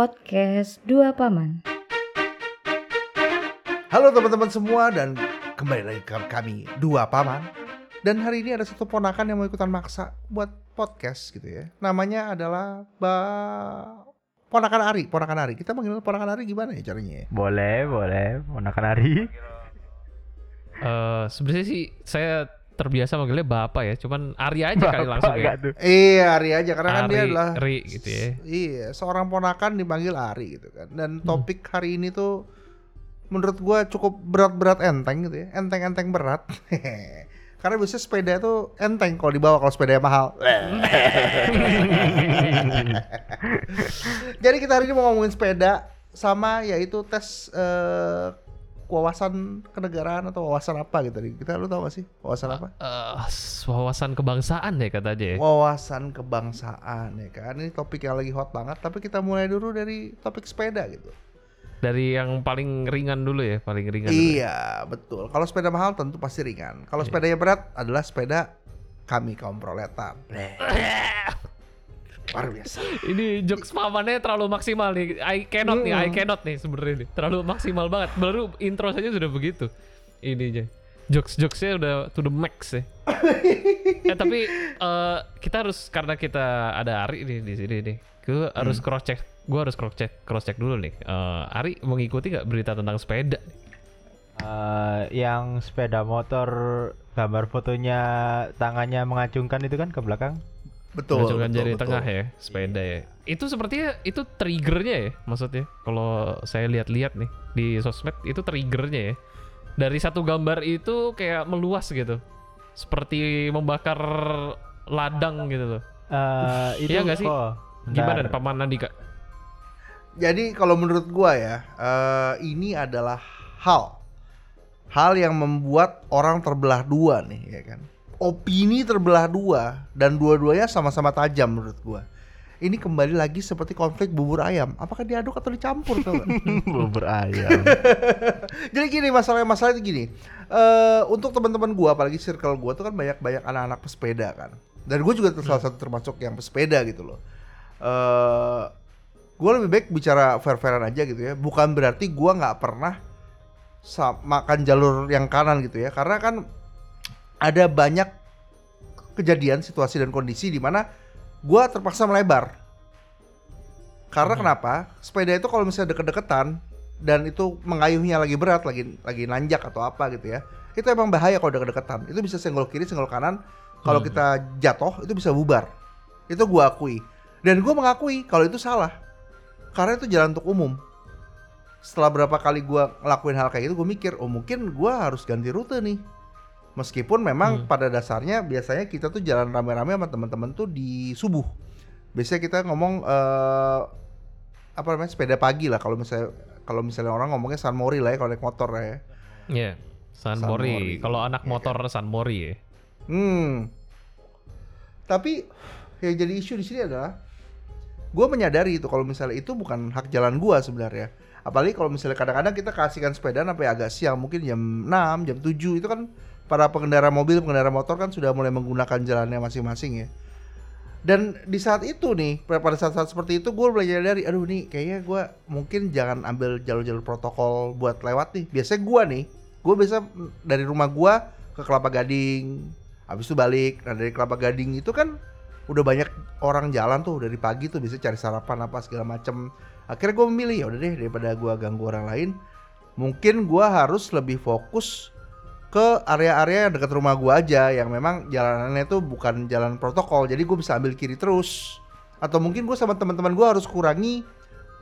podcast Dua Paman. Halo teman-teman semua dan kembali lagi ke kami Dua Paman. Dan hari ini ada satu ponakan yang mau ikutan maksa buat podcast gitu ya. Namanya adalah Ba Ponakan Ari, Ponakan Ari. Kita panggil Ponakan Ari gimana ya caranya ya? Boleh, boleh. Ponakan Ari. Eh sebenarnya sih saya terbiasa manggilnya bapak ya, cuman Ari aja kali langsung ya. Tuh. Iya Ari aja karena kan dia Ari, adalah Ri gitu ya. Iya, seorang ponakan dipanggil Ari gitu kan. Dan topik hari ini tuh menurut gua cukup berat-berat enteng gitu ya. Enteng-enteng berat. Karena biasanya sepeda itu enteng kalau dibawa kalau sepeda mahal. Jadi kita hari ini mau ngomongin sepeda sama yaitu tes eh, wawasan kenegaraan atau wawasan apa gitu. Kita lu tahu gak sih wawasan apa? Eh, wawasan kebangsaan deh kata aja ya. wawasan kebangsaan ya kan ini topik yang lagi hot banget tapi kita mulai dulu dari topik sepeda gitu Dari yang paling ringan dulu ya, paling ringan. dulu. iya betul kalau sepeda mahal tentu pasti ringan kalau sepedanya berat adalah sepeda kami kaum proletar luar biasa Ini jokes pamannya terlalu maksimal nih. I cannot nih, I cannot nih sebenarnya nih. Terlalu maksimal banget. Baru intro saja sudah begitu. Ininya. Jokes-jokesnya udah to the max ya. eh tapi eh, kita harus karena kita ada Ari nih di sini nih. Gue harus cross check. Gue harus cross check cross check dulu nih. Eh, Ari mengikuti nggak berita tentang sepeda? Eh, yang sepeda motor gambar fotonya tangannya mengacungkan itu kan ke belakang. Betul betul, jari betul. tengah ya, sepeda ya. Itu sepertinya itu triggernya ya, maksudnya. Kalau saya lihat-lihat nih di sosmed itu triggernya ya. Dari satu gambar itu kayak meluas gitu, seperti membakar ladang gitu loh. Eh itu Iya nggak sih? oh, Gimana bentar. Paman Nandika? jadi kalau menurut gua ya eh, ini adalah hal hal yang membuat orang terbelah dua nih ya kan opini terbelah dua dan dua-duanya sama-sama tajam menurut gua. Ini kembali lagi seperti konflik bubur ayam. Apakah diaduk atau dicampur tuh Bubur ayam. jadi gini masalahnya masalah itu gini. Eh untuk teman-teman gua apalagi circle gua tuh kan banyak-banyak anak-anak pesepeda kan. Dan gue juga salah satu termasuk yang pesepeda gitu loh. Eh gue lebih baik bicara fair-fairan aja gitu ya. Bukan berarti gua nggak pernah makan jalur yang kanan gitu ya. Karena kan ada banyak kejadian situasi dan kondisi di mana gua terpaksa melebar. Karena kenapa? Sepeda itu kalau misalnya deket-deketan dan itu mengayuhnya lagi berat lagi lagi nanjak atau apa gitu ya itu emang bahaya kalau deket-deketan. Itu bisa senggol kiri senggol kanan. Kalau kita jatuh itu bisa bubar. Itu gua akui. Dan gua mengakui kalau itu salah. Karena itu jalan untuk umum. Setelah berapa kali gua ngelakuin hal kayak gitu gue mikir oh mungkin gua harus ganti rute nih meskipun memang Hmm. pada dasarnya biasanya kita tuh jalan rame-rame sama teman-teman tuh di subuh biasanya kita ngomong eh, apa namanya sepeda pagi lah kalau misalnya kalau misalnya orang ngomongnya San Mori lah ya kalau naik motor ya Iya, San San Mori. Mori. Kalau anak Iya motor San Mori ya. Hmm. Tapi yang jadi isu di sini adalah gue menyadari itu kalau misalnya itu bukan hak jalan gue sebenarnya. Apalagi kalau misalnya kadang-kadang kita kasihkan sepeda sampai agak siang mungkin jam 6, jam 7 itu kan para pengendara mobil, pengendara motor kan sudah mulai menggunakan jalannya masing-masing ya. Dan di saat itu nih, pada saat-saat seperti itu gue belajar dari, aduh nih kayaknya gue mungkin jangan ambil jalur-jalur protokol buat lewat nih. Biasanya gue nih, gue biasa dari rumah gue ke Kelapa Gading, habis itu balik. Nah dari Kelapa Gading itu kan udah banyak orang jalan tuh dari pagi tuh bisa cari sarapan apa segala macem. Akhirnya gue memilih ya udah deh daripada gue ganggu orang lain, mungkin gue harus lebih fokus ke area-area yang dekat rumah gua aja yang memang jalanannya itu bukan jalan protokol. Jadi gue bisa ambil kiri terus. Atau mungkin gue sama teman-teman gua harus kurangi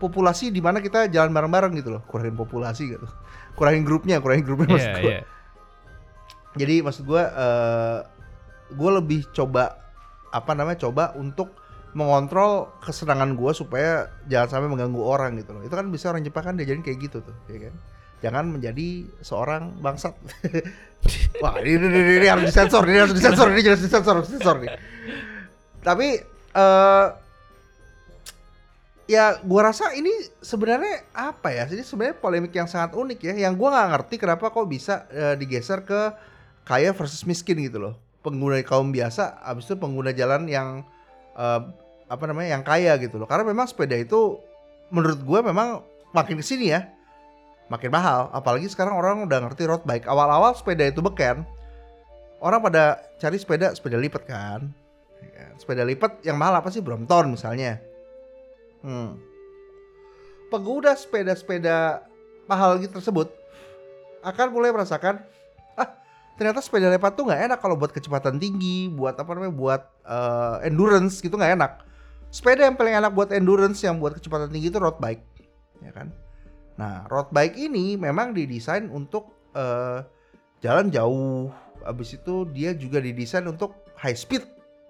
populasi di mana kita jalan bareng-bareng gitu loh. Kurangin populasi gitu. Kurangin grupnya kurangin grupnya maksud Iya, gua. iya. jadi maksud gua eh gue lebih coba apa namanya coba untuk mengontrol kesenangan gua supaya jangan sampai mengganggu orang gitu loh. Itu kan bisa orang Jepang kan diajarin kayak gitu tuh ya kan jangan menjadi seorang bangsat. Wah ini, ini, ini, ini harus disensor ini harus disensor ini jelas disensor harus disensor nih. Tapi eh ya gua rasa ini sebenarnya apa ya? Ini sebenarnya polemik yang sangat unik ya yang gua nggak ngerti kenapa kok bisa eh, digeser ke kaya versus miskin gitu loh. Pengguna kaum biasa abis itu pengguna jalan yang eh, apa namanya yang kaya gitu loh. Karena memang sepeda itu menurut gue memang makin ke sini ya makin mahal. Apalagi sekarang orang udah ngerti road bike. Awal-awal sepeda itu beken. Orang pada cari sepeda sepeda lipat kan? Ya kan? sepeda lipat yang mahal apa sih? Brompton misalnya. Hmm. pengguna sepeda-sepeda mahal gitu tersebut akan mulai merasakan ah ternyata sepeda lipat tuh nggak enak kalau buat kecepatan tinggi buat apa namanya buat eh, endurance gitu nggak enak. Sepeda yang paling enak buat endurance yang buat kecepatan tinggi itu road bike. Ya kan nah road bike ini memang didesain untuk eh, jalan jauh. Habis itu dia juga didesain untuk high speed.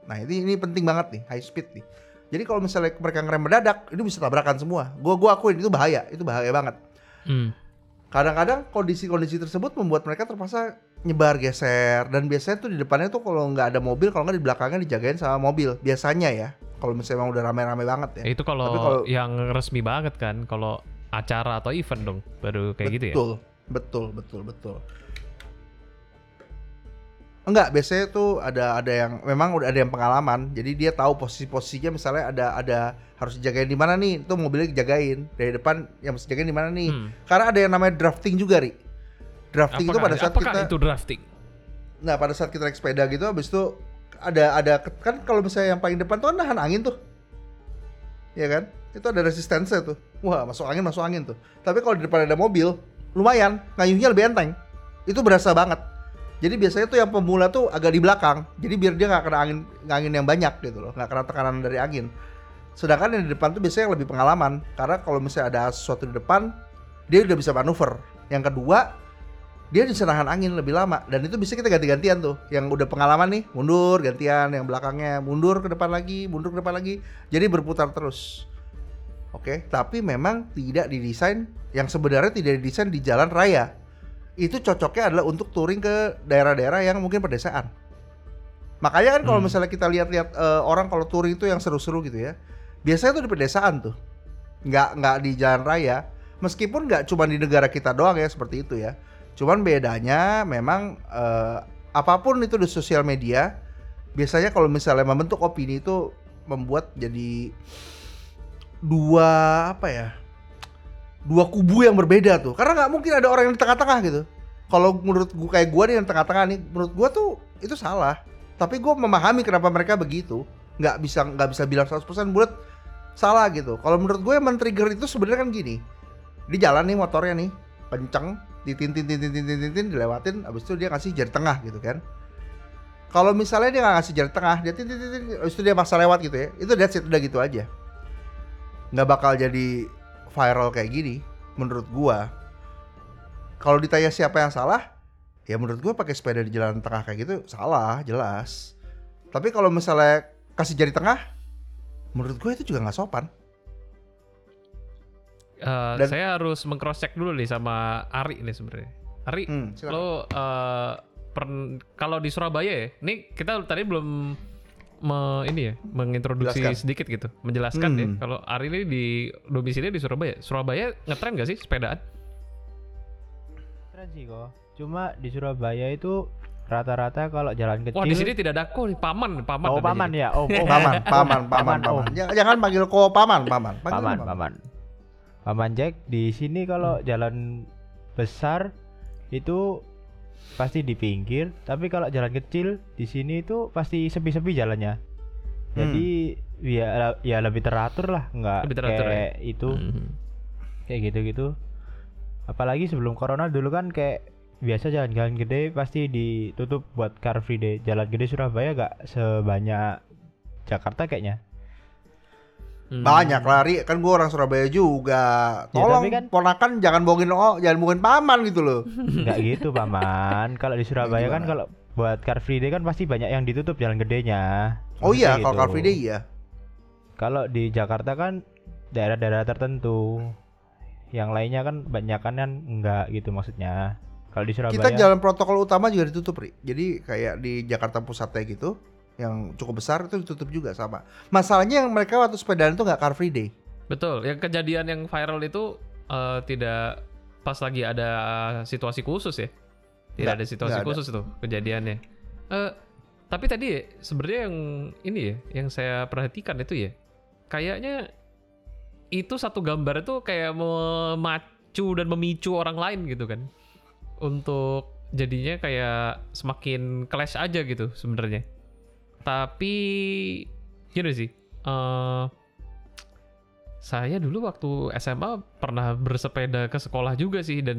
Nah ini ini penting banget nih high speed nih. Jadi kalau misalnya mereka ngerem mendadak itu bisa tabrakan semua. Gua gua akuin itu bahaya itu bahaya banget. Hmm. kadang-kadang kondisi-kondisi tersebut membuat mereka terpaksa nyebar geser. Dan biasanya tuh di depannya tuh kalau nggak ada mobil kalau nggak di belakangnya dijagain sama mobil. Biasanya ya kalau misalnya udah rame-rame banget ya. Ya, itu kalau- yang resmi banget kan, kalau acara atau event dong, baru kayak gitu ya. betul betul betul betul enggak biasanya tuh ada ada yang memang udah ada yang pengalaman jadi dia tahu posisi-posisinya misalnya ada ada harus dijagain di mana nih itu mobilnya dijagain dari depan yang mesti jagain di mana nih Hmm. karena ada yang namanya drafting juga ri drafting itu Apakah, pada saat kita itu drafting? Nah pada saat kita naik sepeda gitu habis itu ada ada kan kalau misalnya yang paling depan tuh kan nahan angin tuh, ya kan? Itu ada resistensinya tuh. Wah masuk angin masuk angin tuh. Tapi kalau di depan ada mobil, lumayan ngayuhnya lebih enteng. Itu berasa banget. Jadi biasanya tuh yang pemula tuh agak di belakang. Jadi biar dia nggak kena angin angin yang banyak gitu loh, nggak kena tekanan dari angin. Sedangkan yang di depan tuh biasanya yang lebih pengalaman karena kalau misalnya ada sesuatu di depan, dia udah bisa manuver. Yang kedua, dia bisa nahan angin lebih lama dan itu bisa kita ganti-gantian tuh yang udah pengalaman nih mundur gantian yang belakangnya mundur ke depan lagi mundur ke depan lagi jadi berputar terus oke tapi memang tidak didesain yang sebenarnya tidak didesain di jalan raya. Itu cocoknya adalah untuk touring ke daerah-daerah yang mungkin pedesaan. Makanya kan kalau Hmm. misalnya kita lihat-lihat eh, orang kalau touring itu yang seru-seru gitu ya biasanya tuh di pedesaan tuh. Nggak nggak di jalan raya. Meskipun nggak cuma di negara kita doang ya seperti itu ya. Cuman bedanya memang eh, apa pun itu di sosial media biasanya kalau misalnya membentuk opini itu membuat jadi dua apa ya? Dua kubu yang berbeda tuh. Karena nggak mungkin ada orang yang di tengah-tengah gitu. Kalau menurut gua kayak gua nih yang tengah-tengah nih, menurut gua tuh itu salah. Tapi gua memahami kenapa mereka begitu. Nggak bisa nggak bisa bilang 100% bulat salah gitu. Kalau menurut gue yang men-trigger itu sebenarnya kan gini. Di jalan nih motornya nih, kenceng, ditintin tintin tintin tintin dilewatin habis itu dia ngasih jari tengah gitu kan kalau misalnya dia nggak ngasih jari tengah dia tintin tintin habis itu dia maksa lewat gitu ya itu that's it udah gitu aja nggak bakal jadi viral kayak gini menurut gua kalau ditanya siapa yang salah ya menurut gua pakai sepeda di jalan tengah kayak gitu salah jelas tapi kalau misalnya kasih jari tengah menurut gue itu juga nggak sopan Eh, Dan- saya harus mengcross check dulu nih sama Ari nih sebenarnya. Ari, Hmm, silakan. lo pern- kalau di Surabaya ya, ini kita tadi belum me- ini ya mengintroduksi Jelaskan. sedikit gitu, menjelaskan ya. Hmm. Kalau Ari ini di domisili di Surabaya, Surabaya ngetren gak sih sepedaan? Keren sih kok. Cuma di Surabaya itu rata-rata kalau jalan kecil. Wah di sini tidak ada ko paman, paman. Oh paman ya. Oh, oh paman paman paman Paman, oh. paman jangan, jangan panggil ko paman paman Panggil paman, paman. paman. Paman Jack di sini kalau jalan besar itu pasti di pinggir, tapi kalau jalan kecil di sini itu pasti sepi-sepi jalannya. Jadi ya ya lebih teratur lah, nggak Lebih teratur ya? kayak itu Mhm. kayak gitu-gitu. Apalagi sebelum corona dulu kan kayak biasa jalan-jalan gede pasti ditutup buat car free day. Jalan gede Surabaya gak sebanyak Jakarta kayaknya. Hmm. banyak lari kan gue orang Surabaya juga Ya, tolong tapi kan- ponakan jangan bohongin oh jangan bohongin paman gitu loh Enggak gitu paman. Kalau di Surabaya kan kalau buat car free day kan pasti banyak yang ditutup jalan gedenya. oh iya Maksudnya kalau gitu. car free day iya Kalau di Jakarta kan daerah-daerah tertentu. Yang lainnya kan banyak kan enggak gitu maksudnya. Kalau di Surabaya kita jalan protokol utama juga ditutup ri jadi kayak di Jakarta Pusatnya gitu yang cukup besar itu ditutup juga sama masalahnya yang mereka waktu sepedaan itu nggak car free day Betul, yang kejadian yang viral itu eh, tidak pas lagi ada situasi khusus ya. Tidak Nggak, ada situasi nggak ada. khusus tuh kejadiannya. Eh, tapi tadi ya, sebenarnya yang ini ya, yang saya perhatikan itu ya, kayaknya itu satu gambar itu kayak memacu dan memicu orang lain gitu kan untuk jadinya kayak semakin clash aja gitu sebenarnya tapi gini sih eh saya dulu waktu SMA pernah bersepeda ke sekolah juga sih dan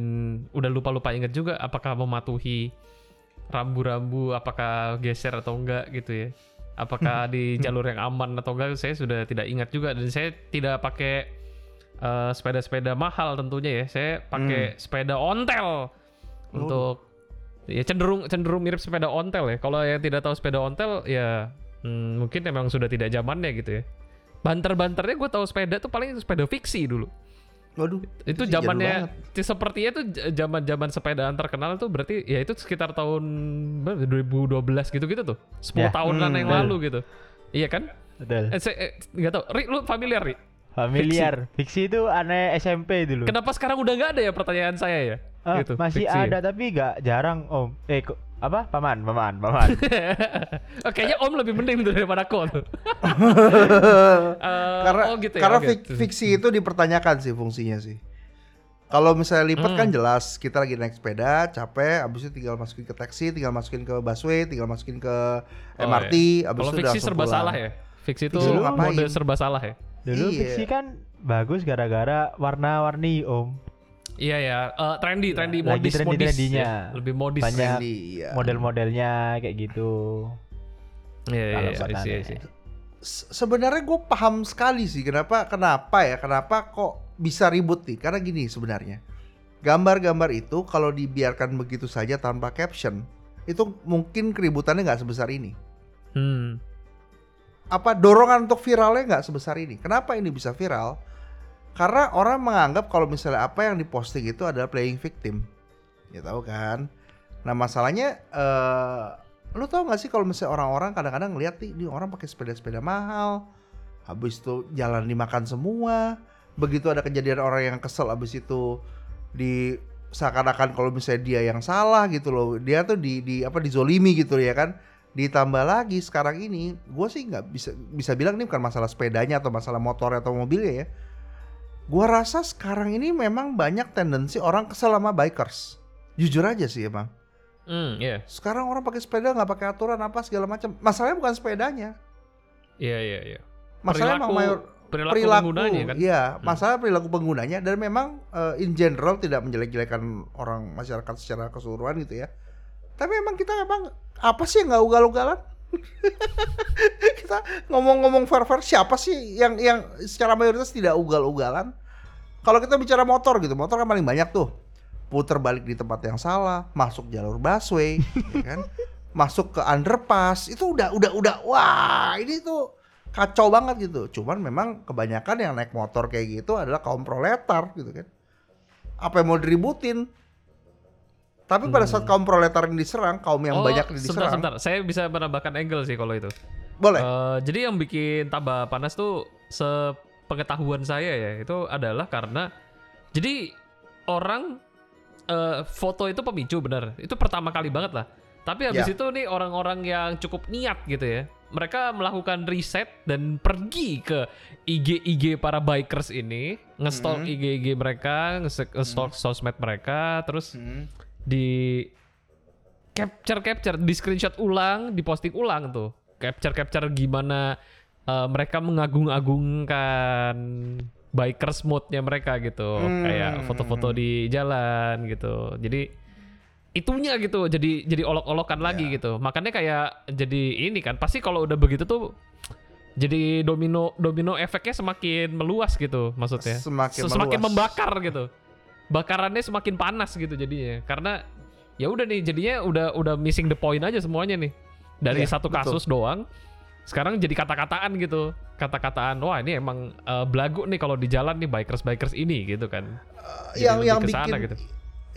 udah lupa-lupa inget juga apakah mematuhi rambu-rambu apakah geser atau enggak gitu ya. Apakah di jalur yang aman atau enggak saya sudah tidak ingat juga. Dan saya tidak pakai eh, sepeda-sepeda mahal tentunya ya. Saya pakai sepeda ontel untuk ya cenderung cenderung mirip sepeda ontel ya. Kalau yang tidak tahu sepeda ontel ya hmm, mungkin memang sudah tidak zamannya gitu ya. Banter-banternya gue tahu sepeda tuh paling sepeda fiksi dulu. Waduh, itu zamannya sepertinya tuh zaman-zaman sepedaan terkenal tuh berarti ya itu sekitar tahun berapa, 2012 gitu-gitu tuh. 10 Ya. tahunan Hmm, yang betul. lalu gitu. Iya kan? Betul. eh, eh, nggak tahu. Ri, lu familiar Ri? Familiar. Fiksi itu aneh SMP dulu. kenapa sekarang udah nggak ada ya pertanyaan saya ya Ah, Gitu, masih fiksi ya? ada tapi nggak jarang om. Eh kok apa? Paman, paman, paman. Oh, kayaknya om lebih mending tuh daripada tuh Eh, karena oh gitu ya, karena oh fik- gitu. fiksi itu dipertanyakan sih fungsinya sih. Kalau misalnya lipat Hmm. kan jelas kita lagi naik sepeda, capek, abis itu tinggal masukin ke taksi, tinggal masukin ke busway, tinggal masukin ke Oh, MRT, iya. abis Kalau itu fiksi serba pulang. salah ya fiksi itu Fiksi mode serba salah ya Dulu Iya. fiksi kan bagus gara-gara warna-warni om. Iya ya, eh, trendy, trendy, Lagi modis, modis, trendy-trendinya. ya. lebih modis. Banyak Trendy, iya. Model-modelnya kayak gitu. Iya, iya, iya, buat I see, I aneh. see. Se- Sebenarnya gue paham sekali sih kenapa kenapa ya kenapa kok bisa ribut nih karena gini sebenarnya gambar-gambar itu kalau dibiarkan begitu saja tanpa caption itu mungkin keributannya nggak sebesar ini Hmm. Apa dorongan untuk viralnya nggak sebesar ini. Kenapa ini bisa viral? Karena orang menganggap kalau misalnya apa yang diposting itu adalah playing victim. Ya tahu kan? Nah masalahnya, eh lu tahu nggak sih kalau misalnya orang-orang kadang-kadang ngeliat nih, ini orang pakai sepeda-sepeda mahal, habis itu jalan dimakan semua, begitu ada kejadian orang yang kesel, habis itu di seakan-akan kalau misalnya dia yang salah gitu loh, dia tuh di, di apa dizolimi gitu ya kan? Ditambah lagi sekarang ini, gue sih nggak bisa bisa bilang ini bukan masalah sepedanya atau masalah motor atau mobilnya ya. Gua rasa sekarang ini memang banyak tendensi orang kesel sama bikers. Jujur aja sih emang. Hmm, iya. Sekarang orang pakai sepeda nggak pakai aturan apa segala macam. Masalahnya bukan sepedanya. Iya, iya, iya. Masalahnya emang mayor perilaku, perilaku penggunanya kan. Iya, masalah perilaku penggunanya dan memang eh, in general tidak menjelek-jelekan orang masyarakat secara keseluruhan gitu ya. Tapi emang kita emang apa sih nggak ugal-ugalan? kita ngomong-ngomong fair-fair siapa sih yang yang secara mayoritas tidak ugal-ugalan? Kalau kita bicara motor gitu, motor kan paling banyak tuh. Puter balik di tempat yang salah, masuk jalur busway, ya kan? Masuk ke underpass, itu udah udah udah wah, ini tuh kacau banget gitu. Cuman memang kebanyakan yang naik motor kayak gitu adalah kaum proletar gitu kan. Apa yang mau diributin? Tapi pada saat kaum proletar ini diserang, kaum yang Oh, banyak ini sebentar, diserang, sebentar. Saya bisa menambahkan angle sih kalau itu. boleh. Eh, jadi yang bikin tambah panas tuh sepengetahuan saya ya itu adalah karena jadi orang eh, foto itu pemicu benar itu pertama kali banget lah tapi habis Ya. itu nih orang-orang yang cukup niat gitu ya mereka melakukan riset dan pergi ke IG IG para bikers ini nge-stalk Mhm. IG IG mereka nge- nge-stalk sosmed mereka terus Hmm. Di capture capture di screenshot ulang di posting ulang tuh capture capture gimana uh, mereka mengagung-agungkan bikers mode-nya mereka gitu Hmm. kayak foto-foto di jalan gitu jadi itunya gitu jadi jadi olok-olokan lagi Ya. gitu makanya kayak jadi ini kan pasti kalau udah begitu tuh jadi domino domino efeknya semakin meluas gitu maksudnya Semakin Se- semakin meluas. membakar gitu bakarannya semakin panas gitu jadinya. Karena ya udah nih jadinya udah udah missing the point aja semuanya nih. Dari Iya, satu betul. kasus doang sekarang jadi kata-kataan gitu. Kata-kataan wah ini emang eh, belagu nih kalau di jalan nih bikers bikers ini gitu kan. Jadi yang yang bikin gitu.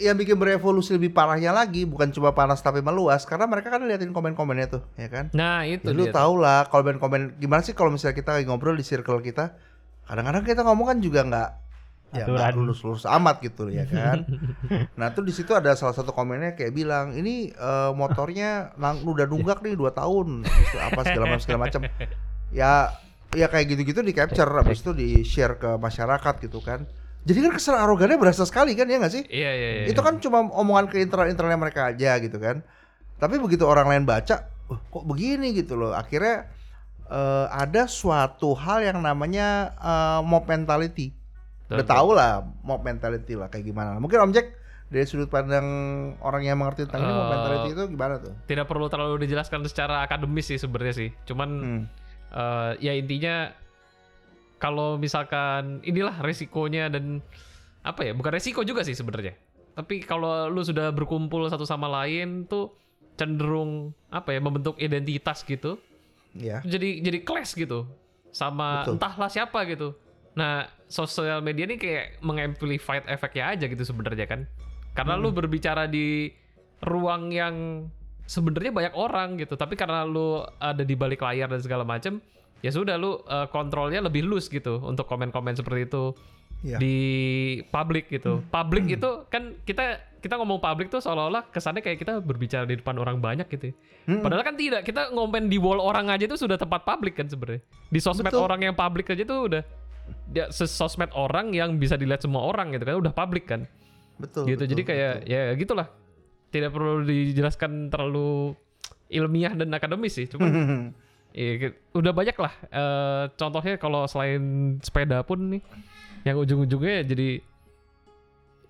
yang bikin berevolusi lebih parahnya lagi bukan cuma panas tapi meluas karena mereka kan liatin komen-komennya tuh ya kan? Nah itu Ya, lu tau lah komen-komen gimana sih kalau misalnya kita lagi ngobrol di circle kita kadang-kadang kita ngomong kan juga nggak ya Aturan. lulus-lulus amat gitu ya kan nah tuh di situ ada salah satu komennya kayak bilang ini eh, motornya nang, udah nunggak nih dua tahun apa segala macam segala macam ya ya kayak gitu-gitu di capture habis itu di share ke masyarakat gitu kan. Jadi kan kesan arogannya berasa sekali kan ya nggak sih? Iya iya iya. Itu kan cuma omongan ke internal-internalnya mereka aja gitu kan. Tapi begitu orang lain baca, "Wah, kok begini gitu loh. Akhirnya eh, ada suatu hal yang namanya eh, mob mentality. Udah tau lah mob mentality lah kayak gimana. Mungkin Om Jack dari sudut pandang orang yang mengerti tentang ini mob Eh, mentality itu gimana tuh? tidak perlu terlalu dijelaskan secara akademis sih sebenarnya sih. Cuman Hmm. eh, ya intinya kalau misalkan inilah resikonya dan apa ya bukan resiko juga sih sebenarnya tapi kalau lu sudah berkumpul satu sama lain tuh cenderung apa ya membentuk identitas gitu Ya. jadi jadi clash gitu sama Betul. entahlah siapa gitu nah sosial media ini kayak mengamplify efeknya aja gitu sebenarnya kan karena lu berbicara di ruang yang sebenarnya banyak orang gitu tapi karena lu ada di balik layar dan segala macem ya sudah lu uh, kontrolnya lebih loose gitu untuk komen-komen seperti itu Iya. di publik gitu publik itu kan kita kita ngomong publik tuh seolah-olah kesannya kayak kita berbicara di depan orang banyak gitu ya. Hmm. Padahal kan tidak, kita ngomen di wall orang aja itu sudah tempat publik kan sebenarnya. Di sosmed Betul. orang yang publik aja tuh udah ya, ses- sosmed orang yang bisa dilihat semua orang gitu kan udah publik kan. Betul. gitu. betul, Jadi kayak betul. ya gitulah. Tidak perlu dijelaskan terlalu ilmiah dan akademis sih. Cuman ya, udah banyak lah eh, contohnya kalau selain sepeda pun nih yang ujung-ujungnya jadi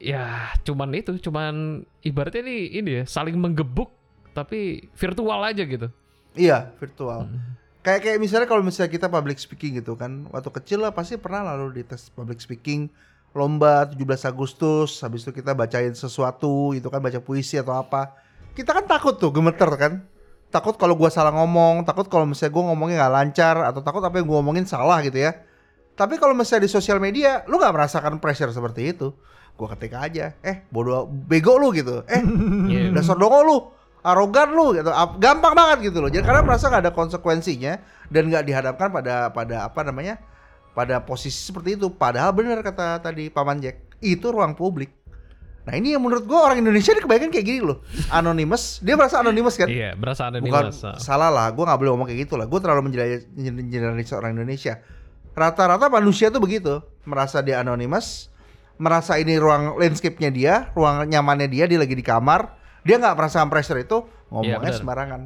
ya cuman itu cuman ibaratnya nih ini ya saling menggebuk tapi virtual aja gitu. Iya, virtual. Hmm. Kayak kayak misalnya kalau misalnya kita public speaking gitu kan, waktu kecil lah pasti pernah lalu di tes public speaking lomba 17 Agustus, habis itu kita bacain sesuatu, itu kan baca puisi atau apa. Kita kan takut tuh, gemeter kan. Takut kalau gua salah ngomong, takut kalau misalnya gua ngomongnya nggak lancar atau takut apa yang gua ngomongin salah gitu ya. Tapi kalau misalnya di sosial media, lu nggak merasakan pressure seperti itu. Gua ketik aja, eh bodoh bego lu gitu. Eh Iya. dasar dongo lu arogan lu gitu. Gampang banget gitu loh. Jadi karena merasa nggak ada konsekuensinya dan nggak dihadapkan pada pada apa namanya pada posisi seperti itu. Padahal benar kata tadi paman Jack itu ruang publik. Nah ini yang menurut gua orang Indonesia ini kebanyakan kayak gini loh. Anonymous dia merasa anonymous kan? Iya, ada di bukan masa. salah lah gue nggak boleh ngomong kayak gitu lah. Gue terlalu menjelajahi orang Indonesia. Rata-rata manusia tuh begitu. Merasa dia anonymous merasa ini ruang landscape-nya dia ruang nyamannya dia dia lagi di kamar dia nggak merasakan pressure itu ngomongnya benar. sembarangan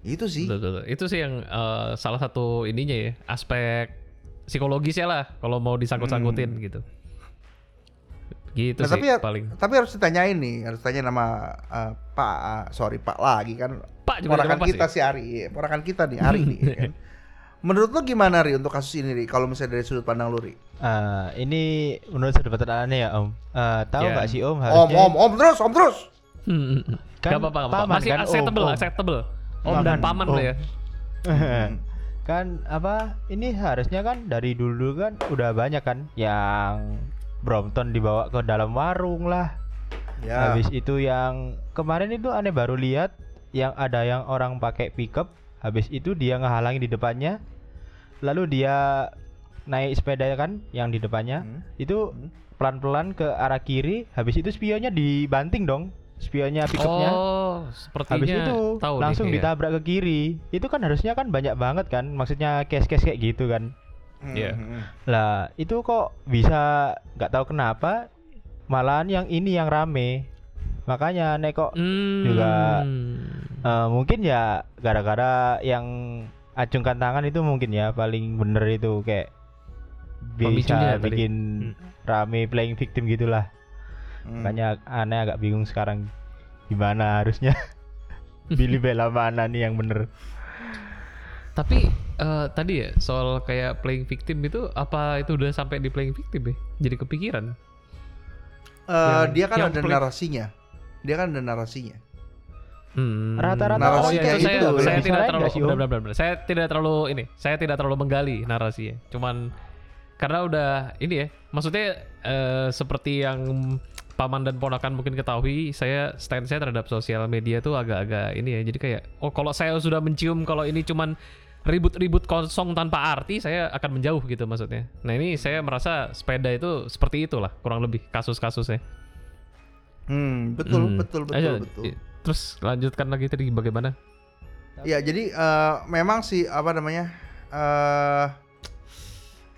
itu sih Betul, betul, betul. Itu sih yang eh, salah satu ininya ya, aspek psikologisnya lah kalau mau disangkut-sangkutin gitu. Gitu Nah, sih tapi ya- paling. tapi harus ditanyain nih harus tanya nama eh, Pak ah, sorry Pak lagi kan Pak juga ponakan tidak apa kita si Ari ponakan kita nih Ari nih ya kan. menurut lo gimana Ri untuk kasus ini Ri kalau misalnya dari sudut pandang lu Ri Ah, ini menurut sudut pandang aneh ya Om. Ah, tahu Ya. nggak sih Om om harusnya om om terus om terus Hmm. Kan Gak apa-apa, gak apa-apa. Masih kan, acceptable, om, om. acceptable. Om Paman, dan paman om. lah ya. kan apa ini harusnya kan dari dulu kan udah banyak kan yang Brompton dibawa ke dalam warung lah. ya Habis itu yang kemarin itu aneh baru lihat yang ada yang orang pakai pickup, habis itu dia ngehalangi di depannya. Lalu dia naik sepeda kan yang di depannya. Hmm. Itu Hmm. pelan-pelan ke arah kiri, habis itu spionnya dibanting dong. Spionnya pickupnya. Oh, sepertinya Habis itu tahu langsung nih, iya. ditabrak ke kiri. Itu kan harusnya kan banyak banget kan. Maksudnya case-case kayak gitu kan. Iya. Hmm, hmm, Lah, itu kok bisa nggak tahu kenapa malahan yang ini yang rame. Makanya nek kok Hmm. juga- eh, mungkin ya gara-gara yang acungkan tangan itu mungkin ya paling bener itu kayak bisa bikin Hmm. rame playing victim gitulah. Hmm. Makanya aneh agak bingung sekarang gimana harusnya pilih bela mana nih yang bener. Tapi eh, tadi ya soal kayak playing victim itu apa itu udah sampai di playing victim ya? Jadi kepikiran. Eh, Yang- dia kan yang ada narasinya. Dia kan ada narasinya. Hmm. Rata-rata Narasi oh, iya, kayak itu saya, itu, saya tidak terlalu benar, benar, benar. saya tidak terlalu ini saya tidak terlalu menggali narasinya cuman karena udah ini ya maksudnya eh, seperti yang paman dan ponakan mungkin ketahui saya stand saya terhadap sosial media tuh agak-agak ini ya jadi kayak oh kalau saya sudah mencium kalau ini cuman ribut-ribut kosong tanpa arti saya akan menjauh gitu maksudnya nah ini saya merasa sepeda itu seperti itulah kurang lebih kasus-kasusnya Hmm, betul, Hmm. betul, betul, Ayo, betul. i- terus lanjutkan lagi tadi bagaimana Ya, jadi eh, memang sih apa namanya? eh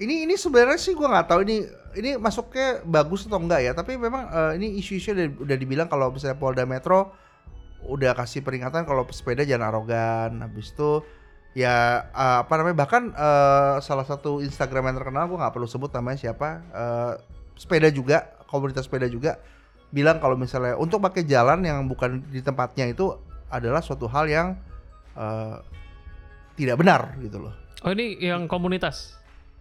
ini ini sebenarnya sih gua nggak tahu ini ini masuknya bagus atau enggak ya tapi memang eh, ini isu-isu udah, udah dibilang kalau misalnya Polda Metro udah kasih peringatan kalau pesepeda jangan arogan habis itu ya eh, apa namanya bahkan eh, salah satu Instagram yang terkenal gua nggak perlu sebut namanya siapa eh, sepeda juga komunitas sepeda juga bilang kalau misalnya untuk pakai jalan yang bukan di tempatnya itu adalah suatu hal yang eh, tidak benar gitu loh. Oh ini yang komunitas.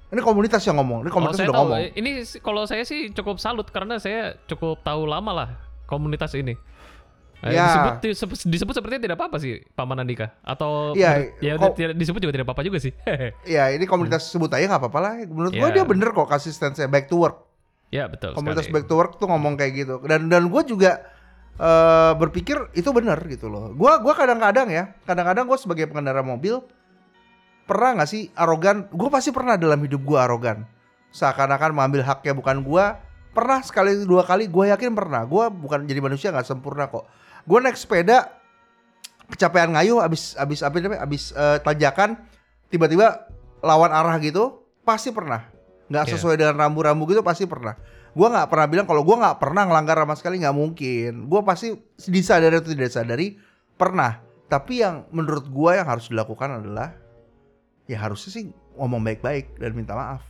Ini komunitas yang ngomong, ini Kalau komunitas saya udah tahu, ngomong. ini kalau saya sih cukup salut karena saya cukup tahu lama lah komunitas ini. Eh, Ya. disebut, disebut, disebut sepertinya tidak apa-apa sih Paman Andika atau ya kok- tidak disebut juga tidak apa-apa juga sih. Ya ini komunitas sebut aja nggak apa-apa lah. Menurut gua Ya. dia bener kok kasih stance back to work. ya betul komunitas sekali. back to work tuh ngomong kayak gitu. Dan dan gue juga eh, berpikir itu bener gitu loh. Gua gua kadang-kadang ya, kadang-kadang gue sebagai pengendara mobil pernah nggak sih arogan? Gue pasti pernah dalam hidup gua arogan. Seakan-akan mengambil haknya bukan gua. Pernah sekali dua kali, gue yakin pernah. Gua bukan jadi manusia nggak sempurna kok. Gue naik sepeda kecapean ngayuh abis abis apa namanya abis eh, tanjakan tiba-tiba lawan arah gitu pasti pernah nggak Iya. sesuai dengan rambu-rambu gitu pasti pernah gua nggak pernah bilang kalau gua nggak pernah ngelanggar sama sekali nggak mungkin gua pasti disadari atau tidak sadari pernah tapi yang menurut gua yang harus dilakukan adalah ya harusnya sih ngomong baik-baik dan minta maaf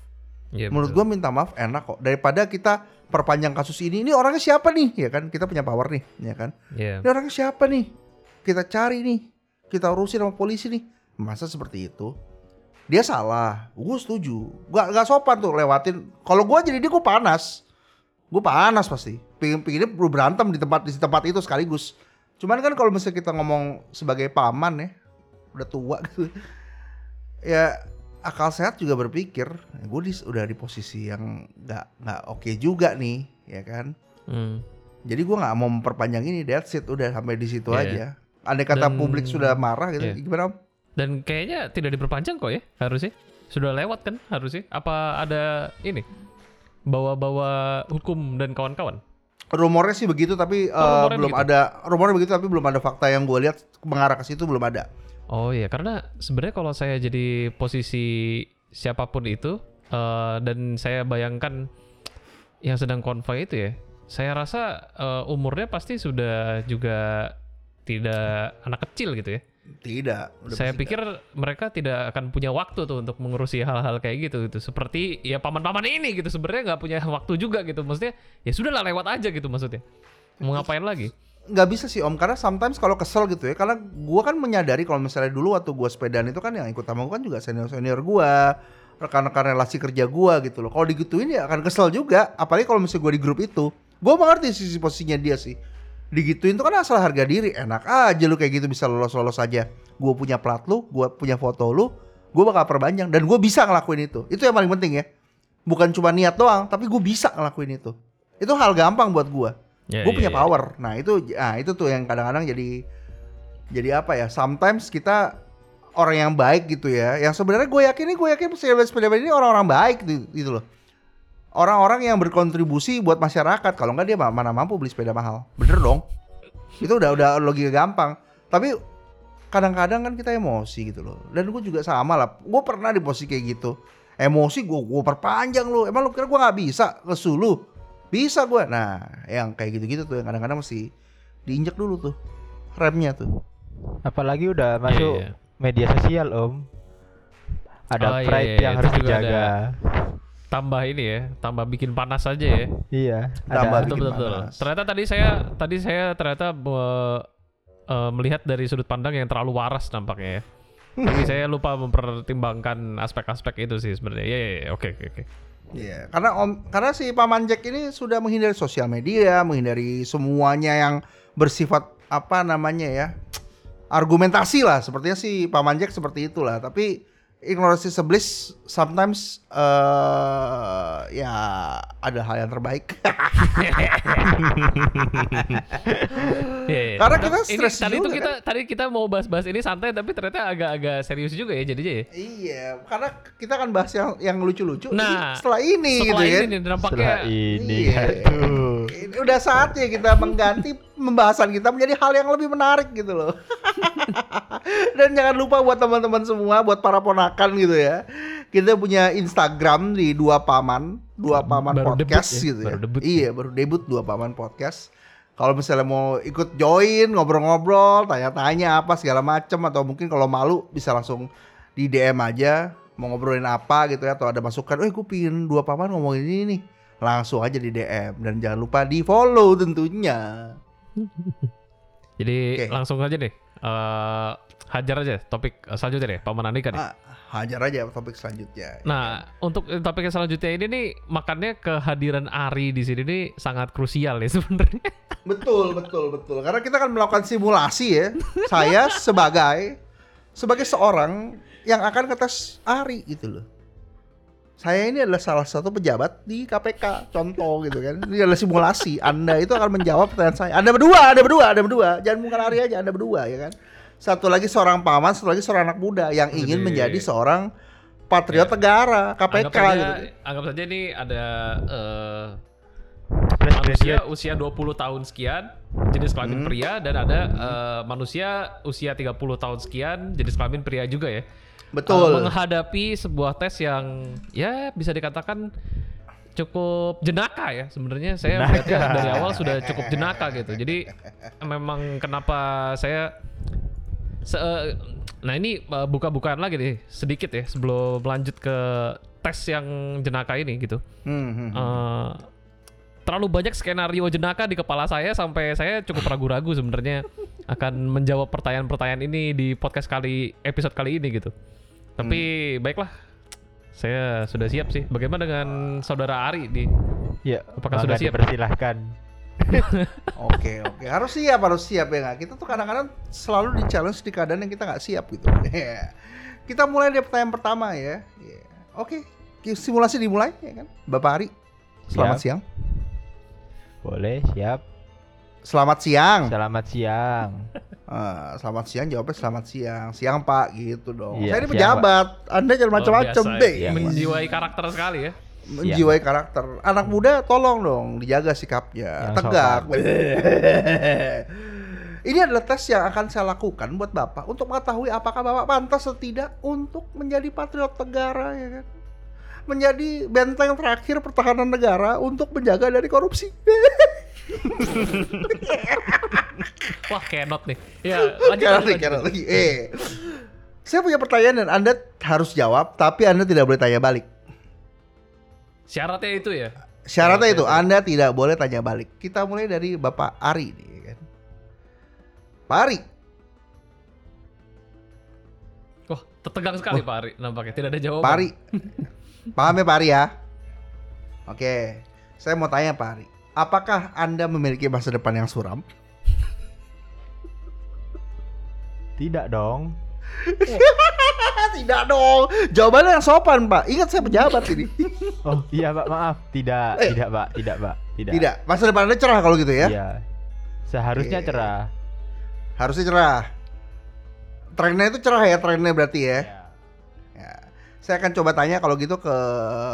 Iya, menurut gua minta maaf enak kok daripada kita perpanjang kasus ini ini orangnya siapa nih ya kan kita punya power nih ya kan Iya. ini orangnya siapa nih? Kita cari nih. Kita urusin sama polisi nih. Masa seperti itu? Dia salah. Gue setuju. Gak, gak sopan tuh lewatin. Kalau gue jadi dia gue panas. Gue panas pasti. Pingin pinginnya perlu berantem di tempat di tempat itu sekaligus. Cuman kan kalau misalnya kita ngomong sebagai paman ya, udah tua gitu. Ya akal sehat juga berpikir, gue udah di posisi yang nggak nggak oke juga nih, ya kan? Hmm. Jadi gua nggak mau memperpanjang ini, that's it, udah sampai di situ Iya, aja. Andai kata Dan- publik sudah marah gitu, iya. gimana om? Dan kayaknya tidak diperpanjang kok ya harusnya. Sudah lewat kan harusnya. Apa ada ini bawa-bawa hukum dan kawan-kawan? Rumornya sih begitu, tapi eh, rumornya belum begitu? ada rumornya begitu, tapi belum ada fakta yang gue lihat mengarah ke situ belum ada. Oh iya, karena sebenarnya kalau saya jadi posisi siapa pun itu eh, dan saya bayangkan yang sedang konvoy itu ya, saya rasa eh, umurnya pasti sudah juga tidak anak kecil gitu ya. Tidak. udah saya pikir mereka tidak akan punya waktu tuh untuk mengurusi hal-hal kayak gitu gitu. Seperti ya paman-paman ini gitu sebenarnya nggak punya waktu juga gitu. Maksudnya ya sudahlah lewat aja gitu maksudnya. Mau ngapain lagi? Nggak bisa sih om. Karena sometimes kalau kesel gitu ya karena gua kan menyadari kalau misalnya dulu waktu gua sepedaan itu kan yang ikut sama gua kan juga senior senior gua rekan-rekan relasi kerja gua gitu loh. Kalau digituin ya akan kesel juga apalagi kalau misalnya gua di grup itu. Gua mengerti sisi posisinya dia sih. Digituin tuh kan asal harga diri enak aja lu kayak gitu bisa lolos lolos aja. Gua punya plat lu gua punya foto lu gua bakal perpanjang dan gua bisa ngelakuin itu. Itu yang paling penting ya. Bukan cuma niat doang tapi gua bisa ngelakuin itu. Itu hal gampang buat gua Ya, gue ya, punya ya. power. Nah itu, ah itu tuh yang kadang-kadang jadi jadi apa ya? Sometimes kita orang yang baik gitu ya. Yang sebenarnya gue yakin nih, gue yakin sepeda-sepeda ini orang-orang baik gitu, gitu loh. Orang-orang yang berkontribusi buat masyarakat. Kalau nggak dia ma- mana mampu beli sepeda mahal. Bener dong. Itu udah udah logika gampang. Tapi kadang-kadang kan kita emosi gitu loh. Dan gue juga sama lah. Gue pernah di posisi kayak gitu. Emosi gue gue perpanjang lu. Emang lu kira gue nggak bisa lesu lu? Bisa gue. Nah, yang kayak gitu-gitu tuh yang kadang-kadang mesti diinjek dulu tuh remnya tuh. Apalagi udah masuk iya. media sosial om. Ada Oh, iya, pride iya, yang itu harus juga dijaga. Tambah ini ya, tambah bikin panas aja ya. Iya. Tambah Ada bikin betul betul. panas. Ternyata tadi saya tadi saya ternyata me- eh, melihat dari sudut pandang yang terlalu waras nampaknya ya. Tapi saya lupa mempertimbangkan aspek-aspek itu sih sebenarnya. Iya, iya, iya. oke, oke, oke. Iya, karena om, karena si Paman Jack ini sudah menghindari sosial media, menghindari semuanya yang bersifat apa namanya ya argumentasi lah. Sepertinya si Paman Jack seperti itulah. Tapi ignorance is bliss. Sometimes eh ya ada hal yang terbaik. Iya, iya. Karena Tapi kita stres tadi itu kita tadi kita mau bahas-bahas ini santai tapi ternyata agak-agak serius juga ya jadinya ya. iya, karena kita akan bahas yang yang lucu-lucu. Nah, setelah ini Setelah gitu ini kan. nih nampaknya Setelah ini. Iya. Aduh. Ini Udah saatnya kita mengganti pembahasan kita menjadi hal yang lebih menarik gitu loh. Dan jangan lupa buat teman-teman semua, buat para ponakan gitu ya. Kita punya Instagram di Dua Paman, Dua Paman Baru debut Podcast ya, gitu ya. baru debut iya, baru debut Dua Paman Podcast. Kalau misalnya mau ikut join, ngobrol-ngobrol, tanya-tanya apa segala macem atau mungkin kalau malu bisa langsung di DM aja mau ngobrolin apa gitu ya atau ada masukan, eh gue pingin dua paman ngomongin ini nih langsung aja di DM dan jangan lupa di follow tentunya. Jadi Oke. langsung aja deh. Eh hajar aja topik selanjutnya deh, Paman Andika nih. Ah, hajar aja topik selanjutnya. Nah, untuk topik yang selanjutnya ini nih, makanya kehadiran Ari di sini nih sangat krusial ya sebenarnya. Betul, betul, betul. Karena kita akan melakukan simulasi ya. Saya sebagai sebagai seorang yang akan ngetes Ari gitu loh. Saya ini adalah salah satu pejabat di KPK, contoh gitu kan. Ini adalah simulasi. Anda itu akan menjawab pertanyaan saya. Anda berdua, Anda berdua, Anda berdua. Jangan bukan Ari aja, Anda berdua ya kan. Satu lagi seorang paman, satu lagi seorang anak muda yang ingin Jadi- menjadi seorang patriot negara, KPK anggap saja, gitu. anggap saja ini ada eh, Fresh manusia usia 20 tahun sekian jenis kelamin Hmm. pria dan ada eh, manusia usia 30 tahun sekian jenis kelamin pria juga ya. Betul. Eh, menghadapi sebuah tes yang ya bisa dikatakan cukup jenaka ya sebenarnya saya melihatnya dari awal sudah cukup jenaka gitu jadi memang kenapa saya se- nah ini eh, buka-bukaan lagi nih sedikit ya sebelum lanjut ke tes yang jenaka ini gitu Hmm, hmm, hmm. Eh, terlalu banyak skenario jenaka di kepala saya sampai saya cukup ragu-ragu sebenarnya akan menjawab pertanyaan-pertanyaan ini di podcast kali episode kali ini gitu. Tapi baiklah, saya sudah siap sih. Bagaimana dengan saudara Ari di? Ya, Apakah sudah siap? dipersilahkan. Oke oke harus siap harus siap ya nggak kita tuh kadang-kadang selalu di challenge di keadaan yang kita nggak siap gitu. Iya. kita mulai dari pertanyaan pertama ya. Iya. Oke ki- simulasi dimulai ya kan Bapak Ari. Selamat Siap. siang. Boleh, siap. Selamat siang. Selamat siang. Ah, selamat siang jawabnya selamat siang. Siang Pak gitu dong. Iya, Saya ini siang, pejabat. Anda jangan macam-macam deh. ya. Menjiwai karakter sekali ya. Menjiwai karakter. Anak muda tolong dong dijaga sikapnya. Yang Tegak. Ini adalah tes yang akan saya lakukan buat Bapak untuk mengetahui apakah Bapak pantas atau tidak untuk menjadi patriot negara ya kan. Menjadi benteng terakhir pertahanan negara untuk menjaga dari korupsi. Wah, kenot nih. Ya, lanjut. Lanjut, karena lanjut. lagi. Eh. Saya punya pertanyaan dan Anda harus jawab, tapi Anda tidak boleh tanya balik. Syaratnya itu ya. Syaratnya itu Syaratnya Anda tidak boleh tanya balik. Kita mulai dari Bapak Ari nih kan. Pak Ari, Wah, tegang sekali Pak Ari nampaknya. Tidak ada jawaban. Pak Ari. Paham ya Pak Ari ya? Oke. Saya mau tanya Pak Ari. Apakah Anda memiliki masa depan yang suram? Tidak dong. tidak dong. Jawabannya yang sopan, Pak. Ingat saya pejabat ini. Oh, iya, Pak, maaf. Tidak, Eh. tidak, Pak. Tidak, Pak. Tidak. tidak. Masa depan Anda cerah kalau gitu ya? Iya. Seharusnya Oke. cerah. Harusnya cerah. Trennya itu cerah ya, trennya berarti ya. Iya. Ya. Saya akan coba tanya kalau gitu ke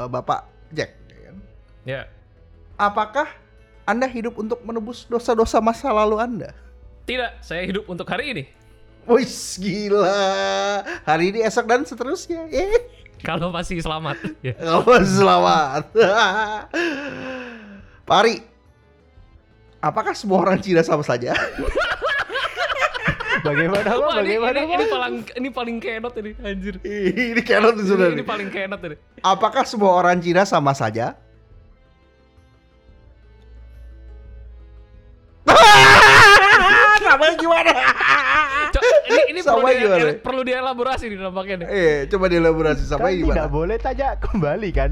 Bapak Jack. ya kan? Ya. Apakah Anda hidup untuk menebus dosa-dosa masa lalu Anda? Tidak, saya hidup untuk hari ini. Wih, gila. Hari ini, esok, dan seterusnya. Eh, Kalau masih selamat. Ya. oh, selamat. Pak Ari, apakah semua orang Cina sama saja? Bagaimana? Wah, ini, Bagaimana, ini, ini paling ini paling kenot ini, anjir. ini kenot Ini, sudah. ini paling kenot ini. Apakah semua orang Cina sama saja? Namanya gimana? Co- ini ini perlu, Sama di, gimana? perlu dielaborasi nih nampaknya nih. Eh, coba dielaborasi sama Kan gimana? tidak boleh tanya kembali kan?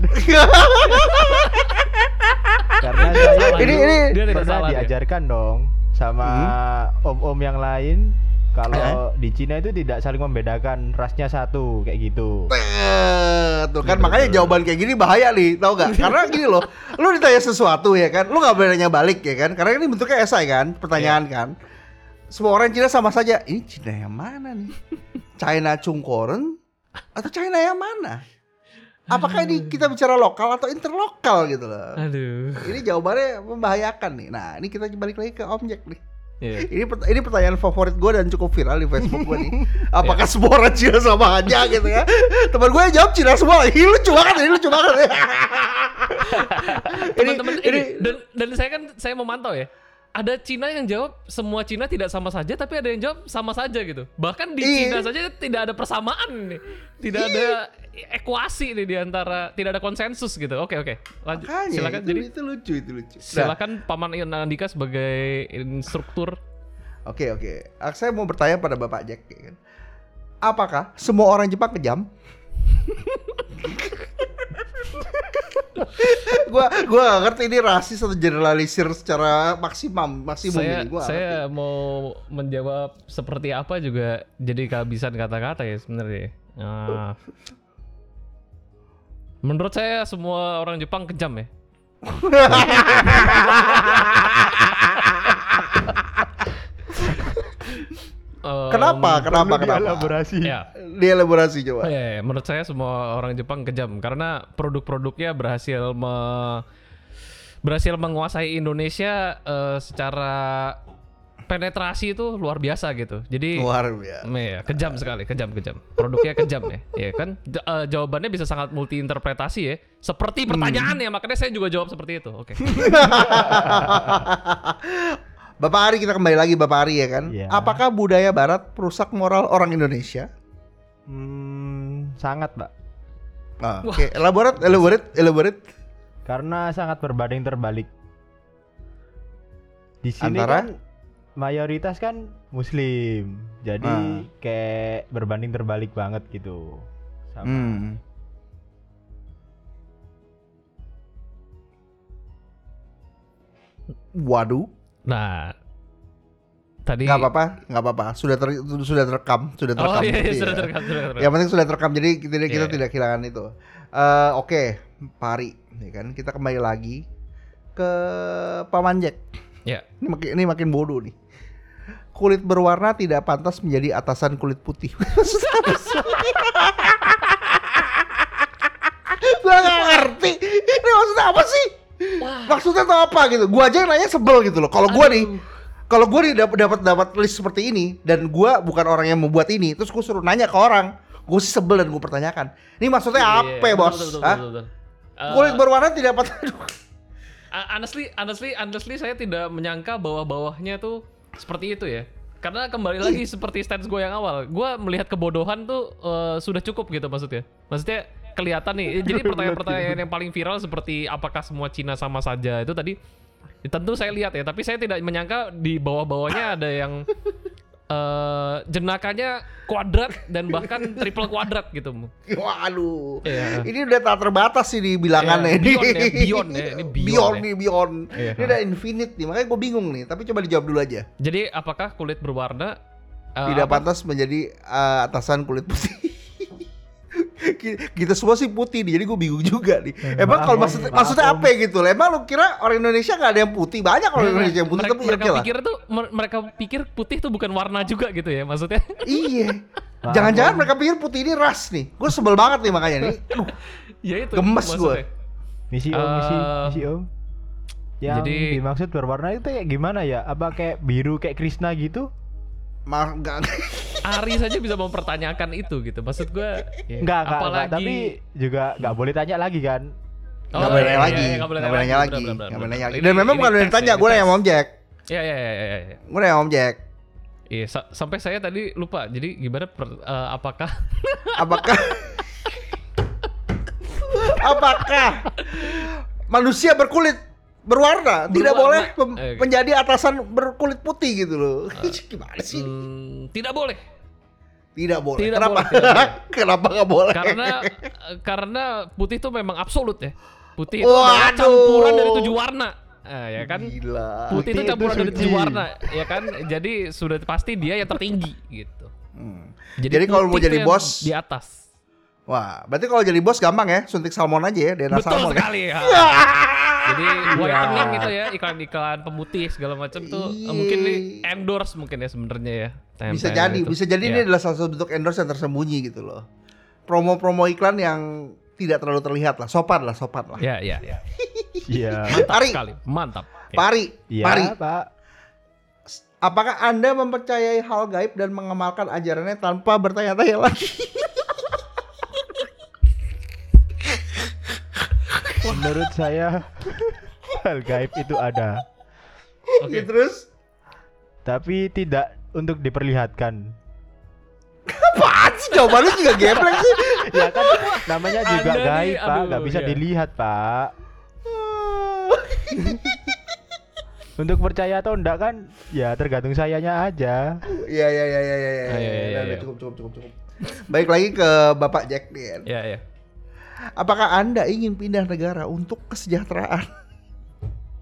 Karena saya Salah Ini- ini- dia tidak pernah dia. diajarkan dong sama om-om yang lain kalau Eh? di Cina itu tidak saling membedakan rasnya satu kayak gitu. Eh, tuh kan Betul, makanya jawaban kayak gini bahaya nih, tau gak? Karena gini loh, lu ditanya sesuatu ya kan, lu nggak boleh nanya balik ya kan? Karena ini bentuknya esai kan, pertanyaan kan. Semua orang Cina sama saja. Ini Cina yang mana nih? China Chungkoren atau China yang mana? Apakah ini kita bicara lokal atau interlokal gitu loh? Aduh. Ini jawabannya membahayakan nih. Nah, ini kita balik lagi ke Om Jack nih. Iya. Ini pert- ini pertanyaan favorit gue dan cukup viral di Facebook gue nih. Apakah semua orang Cina sama aja gitu ya? Teman gue jawab Cina semua. Ini lucu banget, ini lucu banget. ini, Teman-teman ini, ini dan dan saya kan saya memantau ya. Ada Cina yang jawab semua Cina tidak sama saja tapi ada yang jawab sama saja gitu. Bahkan di Iya. Cina saja tidak ada persamaan nih. Tidak ada ekuasi nih di antara tidak ada konsensus gitu. Oke oke. Lanjut. makanya silakan itu, jadi itu lucu, itu lucu. Nah, silakan Paman Andika sebagai instruktur. Oke oke. Ah, Saya mau bertanya pada Bapak Jack kan. Apakah semua orang Jepang kejam? gua gua gak ngerti ini rasis atau generalisir secara maksimum maksimum saya ini gua saya ngerti. mau menjawab seperti apa juga jadi kehabisan kata-kata ya sebenarnya. Nah, menurut saya semua orang Jepang kejam ya. Em, Kenapa? Kenapa? Kenapa? dielaborasi. Ya, Dielaborasi coba. ya, ya, menurut saya semua orang Jepang kejam karena produk-produknya berhasil me- berhasil menguasai Indonesia eh, secara penetrasi itu luar biasa gitu. Jadi Luar biasa. Ya, kejam sekali, kejam, kejam. Produknya kejam ya, ya kan? J- eh, jawabannya bisa sangat multi interpretasi ya. Seperti pertanyaannya, makanya saya juga jawab seperti itu. Oke. Bapak Ari kita kembali lagi Bapak Ari ya kan. Iya. Apakah budaya barat merusak moral orang Indonesia? Hmm, sangat, Pak. Ah, Oke, elaborate, elaborate, elaborate. Karena sangat berbanding terbalik. Di sini Antara? kan mayoritas kan muslim. Jadi Ah. kayak berbanding terbalik banget gitu. Sama Hmm. Waduh, Nah, tadi nggak apa-apa, nggak apa-apa. Sudah ter, sudah terekam, sudah terekam. Oh iya, iya, Iya. sudah terekam, sudah terekam. Yang penting sudah terekam, jadi kita, kita Iya. tidak kehilangan itu. Eh, Oke, Pak Ari, ya kan kita kembali lagi ke Paman Jack. Ya. Ini makin, ini makin bodoh nih. Kulit berwarna tidak pantas menjadi atasan kulit putih. Gua gak ngerti. Ini maksudnya apa sih? Maksudnya tuh apa gitu? Gua aja yang nanya sebel gitu loh. Kalau gua nih, kalau gua nih dapat dapat dapat list seperti ini dan gua bukan orang yang membuat ini, terus gua suruh nanya ke orang, gue sih sebel dan gue pertanyakan. Ini maksudnya Iya, apa, iya, betul, bos? betul, betul, Hah? betul, betul. Eh, Kulit berwarna tidak. Uh, honestly, honestly, honestly saya tidak menyangka bawah-bawahnya tuh seperti itu ya. Karena kembali lagi seperti stance gue yang awal, gue melihat kebodohan tuh eh, sudah cukup gitu maksudnya. Maksudnya kelihatan nih. Jadi pertanyaan-pertanyaan yang paling viral seperti apakah semua Cina sama saja itu tadi ya tentu saya lihat ya, tapi saya tidak menyangka di bawah-bawahnya ada yang eh jenakanya kuadrat dan bahkan triple kuadrat gitu. Waduh. Iya. Ini udah tak terbatas sih di bilangannya ini. beyond ya, beyond ya, ini beyond beyond ya. nih, beyond. Iya. Ini udah infinite nih, makanya gue bingung nih. Tapi coba dijawab dulu aja. Jadi apakah kulit berwarna eh, Tidak apa- pantas menjadi eh, atasan kulit putih. Ki- Kita semua sih putih nih, jadi gue bingung juga nih. Emang maaf, kalau Om, maksudnya, maaf, maksudnya Om. apa ya gitu? loh? Emang lu kira orang Indonesia nggak ada yang putih? Banyak orang Indonesia yang putih, mereka, tapi mereka oke lah. pikir tuh mer- mereka pikir putih tuh bukan warna juga gitu ya maksudnya Iya. Jangan-jangan mereka pikir putih ini ras nih. Gue sebel banget nih makanya nih. Aduh, ya itu Gemes maksudnya. Misi om, misi, Eh, misi om. Yang jadi- dimaksud berwarna itu kayak gimana ya? Apa kayak biru kayak Krishna gitu? Maaf enggak. Ari saja bisa mempertanyakan itu gitu maksud gue ya, Enggak, enggak, apalagi enggak, tapi juga enggak boleh tanya lagi kan? Oh, Nggak boleh iya, nanya iya, lagi, iya, nggak boleh nggak boleh nanya lagi, nggak boleh nanya lagi. Dan memang ini bukan tes yang ditanya, ya, gue nanya tes. sama Om Jack. Iya iya iya iya. iya. Gue nanya sama Om Jack. Iya, sa- sampai saya tadi lupa. Jadi gimana per- eh, apakah Apakah Apakah manusia berkulit berwarna tidak Berwarna. boleh pem- Eh, oke. menjadi atasan berkulit putih gitu loh? Gimana sih? hmm, tidak boleh? Tidak boleh. tidak Kenapa? boleh, tidak boleh. Kenapa nggak boleh? Karena karena putih itu memang absolut ya. Putih itu adalah campuran dari tujuh warna. Ah, ya kan? Gila. Putih itu Putih itu campuran dari tujuh warna, ya kan? Jadi sudah pasti dia yang tertinggi gitu. Hmm. Jadi kalau mau jadi bos, di atas. Wah, berarti kalau jadi bos gampang ya, suntik salmon aja ya, DNA Betul salmon. ya. sekali ya. Jadi whitening gitu ya, iklan-iklan pemutih segala macam tuh eh, Iya. mungkin di endorse mungkin ya sebenarnya ya. Bisa Tempel jadi, gitu. bisa jadi ini Iya. adalah salah satu bentuk endorse yang tersembunyi gitu loh. Promo-promo iklan yang tidak terlalu terlihat lah, sopan lah, sopan lah. Ya, ya, ya. Iya. Mantap Ari. sekali. Mantap. Ya. Pari, Iya, Pari, Pak. Apakah Anda mempercayai hal gaib dan mengamalkan ajarannya tanpa bertanya-tanya lagi? Menurut saya hal gaib itu ada, Oke. Ya, terus tapi tidak untuk diperlihatkan. apaan sih jawaban lu juga geblek sih? Ya kan namanya juga Anda nih, gaib, Pak. aduh, Nggak bisa iya. dilihat, Pak. Untuk percaya atau enggak kan ya tergantung sayanya aja. Iya iya iya iya iya. Ah, iya, iya, udah, iya. Cukup cukup cukup cukup. Baik lagi ke Bapak Jack nih. kan. Ya ya. Apakah Anda ingin pindah negara untuk kesejahteraan?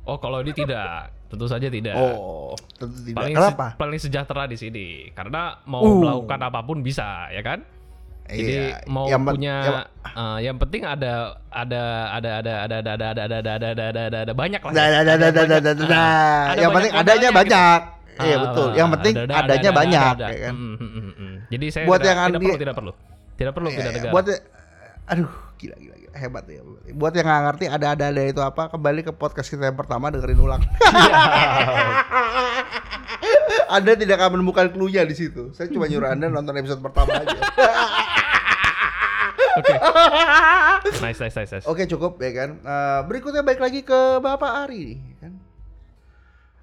Oh kalau ini tidak, tentu saja tidak. Oh, tentu tidak. paling Kenapa? se- paling sejahtera di sini karena mau Uh. melakukan apa pun bisa ya kan jadi Iya, mau yang punya yang- eh, yang penting ada ada ada ada ada ada ada ada ada ada ada ada ada ada banyak lah ya. Ada dah, dah, ah, dah. ada Yang penting adanya gitu. banyak. Iya Ah, betul. ah, Yang penting ada, ada, adanya ada, ada, banyak, ada. ya kan. Hmm, hmm, hmm, hmm. Jadi saya Buat tidak, yang tidak perlu tidak perlu tidak perlu Iya, iya. negara. Buat aduh gila gila gila hebat ya. Buat yang nggak ngerti ada ada ada itu apa kembali ke podcast kita yang pertama dengerin ulang. anda tidak akan menemukan clue-nya di situ. Saya cuma nyuruh Anda nonton episode pertama aja. Oke. Nice nice nice. nice. Oke cukup ya kan. Eh, berikutnya baik lagi ke Bapak Ari nih kan.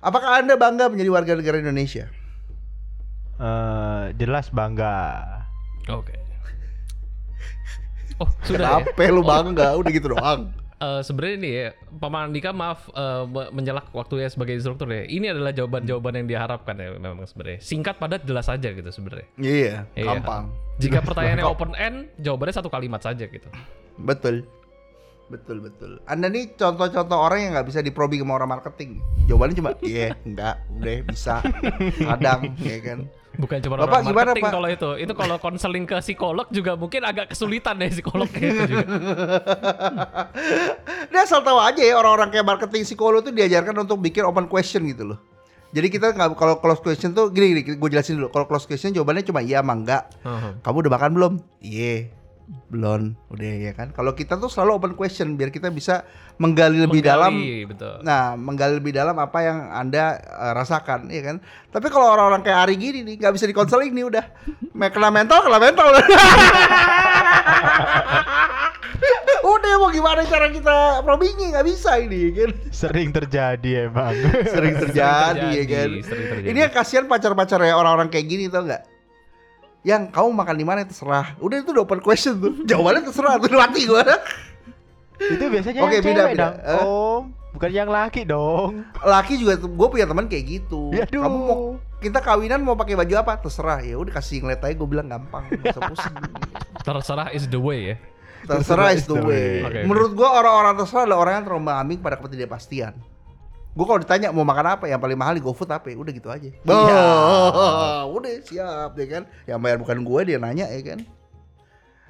Apakah Anda bangga menjadi warga negara Indonesia? Eh, jelas bangga. Oke. Oh sudah ya. Kenapa lu bangga? Udah gitu doang. Eh, sebenarnya ini ya, Paman Andika maaf me- menjelak waktunya sebagai instruktur ya. Ini adalah jawaban-jawaban yang diharapkan ya memang sebenarnya. Singkat padat jelas saja gitu sebenarnya. Iya, Iya. gampang. Jika pertanyaannya open end, jawabannya satu kalimat saja gitu. Betul. Betul betul. Anda nih contoh-contoh orang yang nggak bisa diprobi sama orang marketing. Jawabannya cuma iya, enggak, udah bisa. Kadang, ya kan. Bukan cuma Bapak, orang gimana, marketing Pak? kalau itu. Itu kalau konseling ke psikolog juga mungkin agak kesulitan ya psikolognya itu juga. Dia asal tahu aja ya orang-orang kayak marketing psikolog tuh diajarkan untuk bikin open question gitu loh. Jadi kita nggak kalau close question tuh gini, gini gue jelasin dulu. Kalau close question jawabannya cuma iya sama enggak. Kamu udah makan belum? Iya. Belum. Udah ya kan. Kalau kita tuh selalu open question biar kita bisa menggali lebih dalam Menggali, betul. Nah, menggali lebih dalam apa yang Anda eh, rasakan, ya kan? Tapi kalau orang-orang kayak Ari gini nih, nggak bisa dikonseling nih udah. Kena mental, kena mental. udah mau gimana cara kita probingnya nggak bisa ini kan Sering terjadi emang. sering terjadi, ya terjadi, kan sering terjadi. ini yang kasihan pacar-pacar ya orang-orang kayak gini tau nggak yang kamu makan di mana terserah udah itu udah open question tuh jawabannya terserah tuh mati gua itu biasanya Oke, yang beda, beda. dong. Eh? Om, bukan yang laki dong. laki juga gue punya teman kayak gitu Aduh. kamu mau kita kawinan mau pakai baju apa terserah ya udah kasih ngeliat aja gue bilang gampang pusing Terserah is the way ya. terserah is the way oke. menurut gue orang-orang terserah adalah orang yang terlalu mengambil pada ketidakpastian gue kalau ditanya mau makan apa yang paling mahal di GoFood apa ya? udah gitu aja Iya. Oh, udah siap ya kan yang bayar bukan gue dia nanya ya kan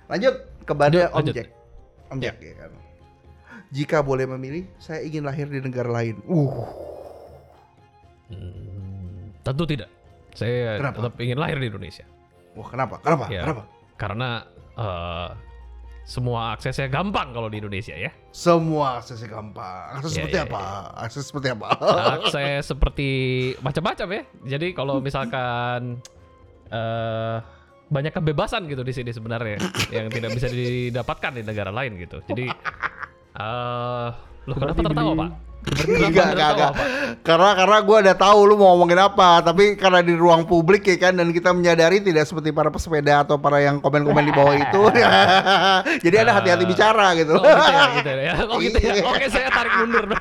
lanjut kepada Om. Jack Om Jack ya kan jika boleh memilih saya ingin lahir di negara lain uh Hmm, tentu tidak. Saya Kenapa? tetap ingin lahir di Indonesia. wah kenapa kenapa Ya. kenapa Karena eh, semua aksesnya gampang kalau di Indonesia ya. Semua aksesnya gampang. Akses Iya, seperti iya, apa? Akses seperti apa? Akses seperti macam-macam ya. Jadi kalau misalkan eh banyak kebebasan gitu di sini sebenarnya yang tidak bisa didapatkan di negara lain gitu. Jadi eh lo kenapa tertawa, Pak? Enggak, enggak, enggak. Karena karena gue udah tahu lu mau ngomongin apa, tapi karena di ruang publik ya kan dan kita menyadari tidak seperti para pesepeda atau para yang komen-komen di bawah itu. Jadi ada hati-hati bicara gitu. Oh gitu ya, gitu ya. Oh gitu ya. Iya. Oke, saya tarik mundur.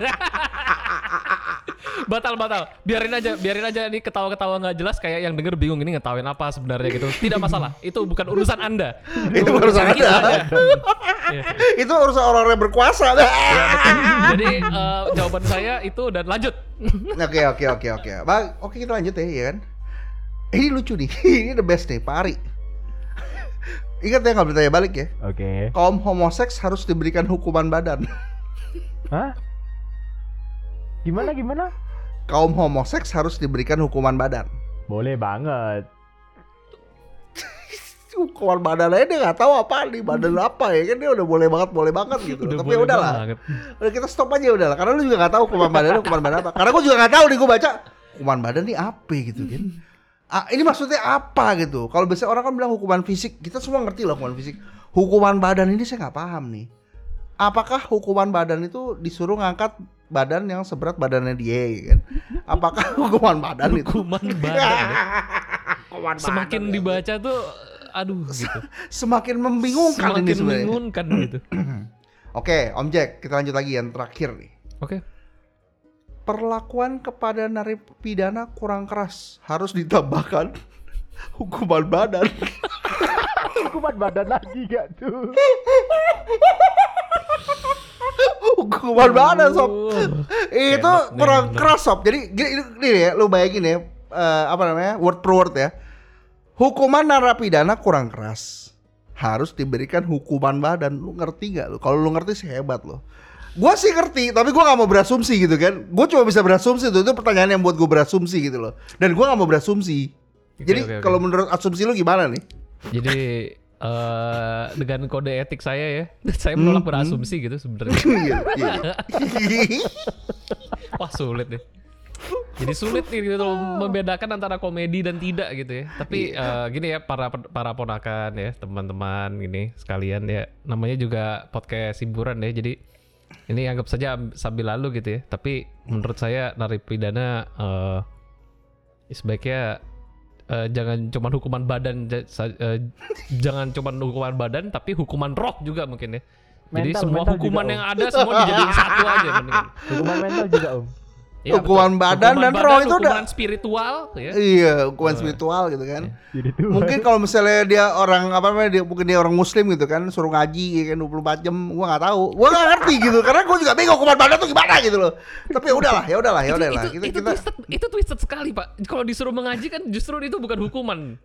batal batal. Biarin aja, biarin aja nih ketawa-ketawa nggak jelas kayak yang denger bingung ini ngetawain apa sebenarnya gitu. Tidak masalah. Itu bukan urusan Anda. Itu urusan kita Anda. itu urusan orang yang berkuasa. Ya. Jadi eh, jawaban saya itu dan lanjut. Oke oke oke oke. Bang, oke kita lanjut ya, ya kan? Ini lucu nih. Ini the best nih, Pak Ari. Ingat ya nggak bertanya balik ya. Oke. Kaum homoseks harus diberikan hukuman badan. Hah? Gimana gimana? Kaum homoseks harus diberikan hukuman badan. Boleh banget. Hukuman badan aja dia nggak tahu apa nih badan apa ya kan dia udah boleh banget boleh banget gitu. Tapi ya udahlah. banget. Udah kita stop aja udahlah karena lu juga nggak tahu hukuman badan hukuman badan apa. Karena gua juga nggak tahu nih gua baca hukuman badan nih apa gitu kan? Ah, ini maksudnya apa gitu? Kalau biasanya orang kan bilang hukuman fisik, kita semua ngerti lah hukuman fisik. Hukuman badan ini saya nggak paham nih. Apakah hukuman badan itu disuruh ngangkat badan yang seberat badannya dia ya kan? Apakah hukuman badan itu? Hukuman badan. ya. Hukuman Semakin badan, ya. dibaca tuh aduh gitu. semakin membingungkan Semakin ini sebenarnya. membingungkan gitu. Oke, Om Jack, kita lanjut lagi yang terakhir nih. Oke. perlakuan kepada narapidana kurang keras harus ditambahkan hukuman badan Hukuman badan lagi gak tuh? Hukuman badan sob Oh. itu kurang keras sob jadi gini, ini- ini ya lu bayangin ya eh, apa namanya word per word ya hukuman narapidana kurang keras harus diberikan hukuman badan lu ngerti gak lu kalau lu ngerti sih hebat lo Gua sih ngerti, tapi gua nggak mau berasumsi gitu kan. Gue cuma bisa berasumsi tuh, itu pertanyaan yang buat gue berasumsi gitu loh. Dan gua nggak mau berasumsi. Oke, Jadi oke, oke. kalau menurut asumsi lu gimana nih? Jadi eh dengan kode etik saya ya, saya menolak Hmm, berasumsi gitu sebenarnya. Iya, iya. Wah sulit deh. Jadi sulit nih gitu membedakan antara komedi dan tidak gitu ya. Tapi Iya. eh, gini ya para para ponakan ya teman-teman gini sekalian ya namanya juga podcast hiburan ya. Jadi ini anggap saja am- sambil lalu gitu ya. Tapi menurut saya narapidana eh sebaiknya eh, jangan cuman hukuman badan eh, jangan cuman hukuman badan tapi hukuman roh juga mungkin ya. Jadi Mental- semua mental hukuman juga, yang ada semua dijadiin satu aja mendingan. Hukuman mental juga om. Iya, Hukuman betul. badan Hukuman dan roh itu udah- spiritual ya. Iya, hukuman spiritual gitu kan. Jadi tuh. Mungkin kalau misalnya dia orang apa namanya dia mungkin dia orang muslim gitu kan, suruh ngaji ya kan 24 jam, gua nggak tahu. Gua nggak ngerti gitu karena gua juga bingung hukuman badan tuh gimana gitu loh. Tapi ya udahlah, ya udahlah, ya itu, udahlah. itu, Kita itu kita twisted, itu twisted sekali pak. Kalau disuruh mengaji kan justru itu bukan hukuman,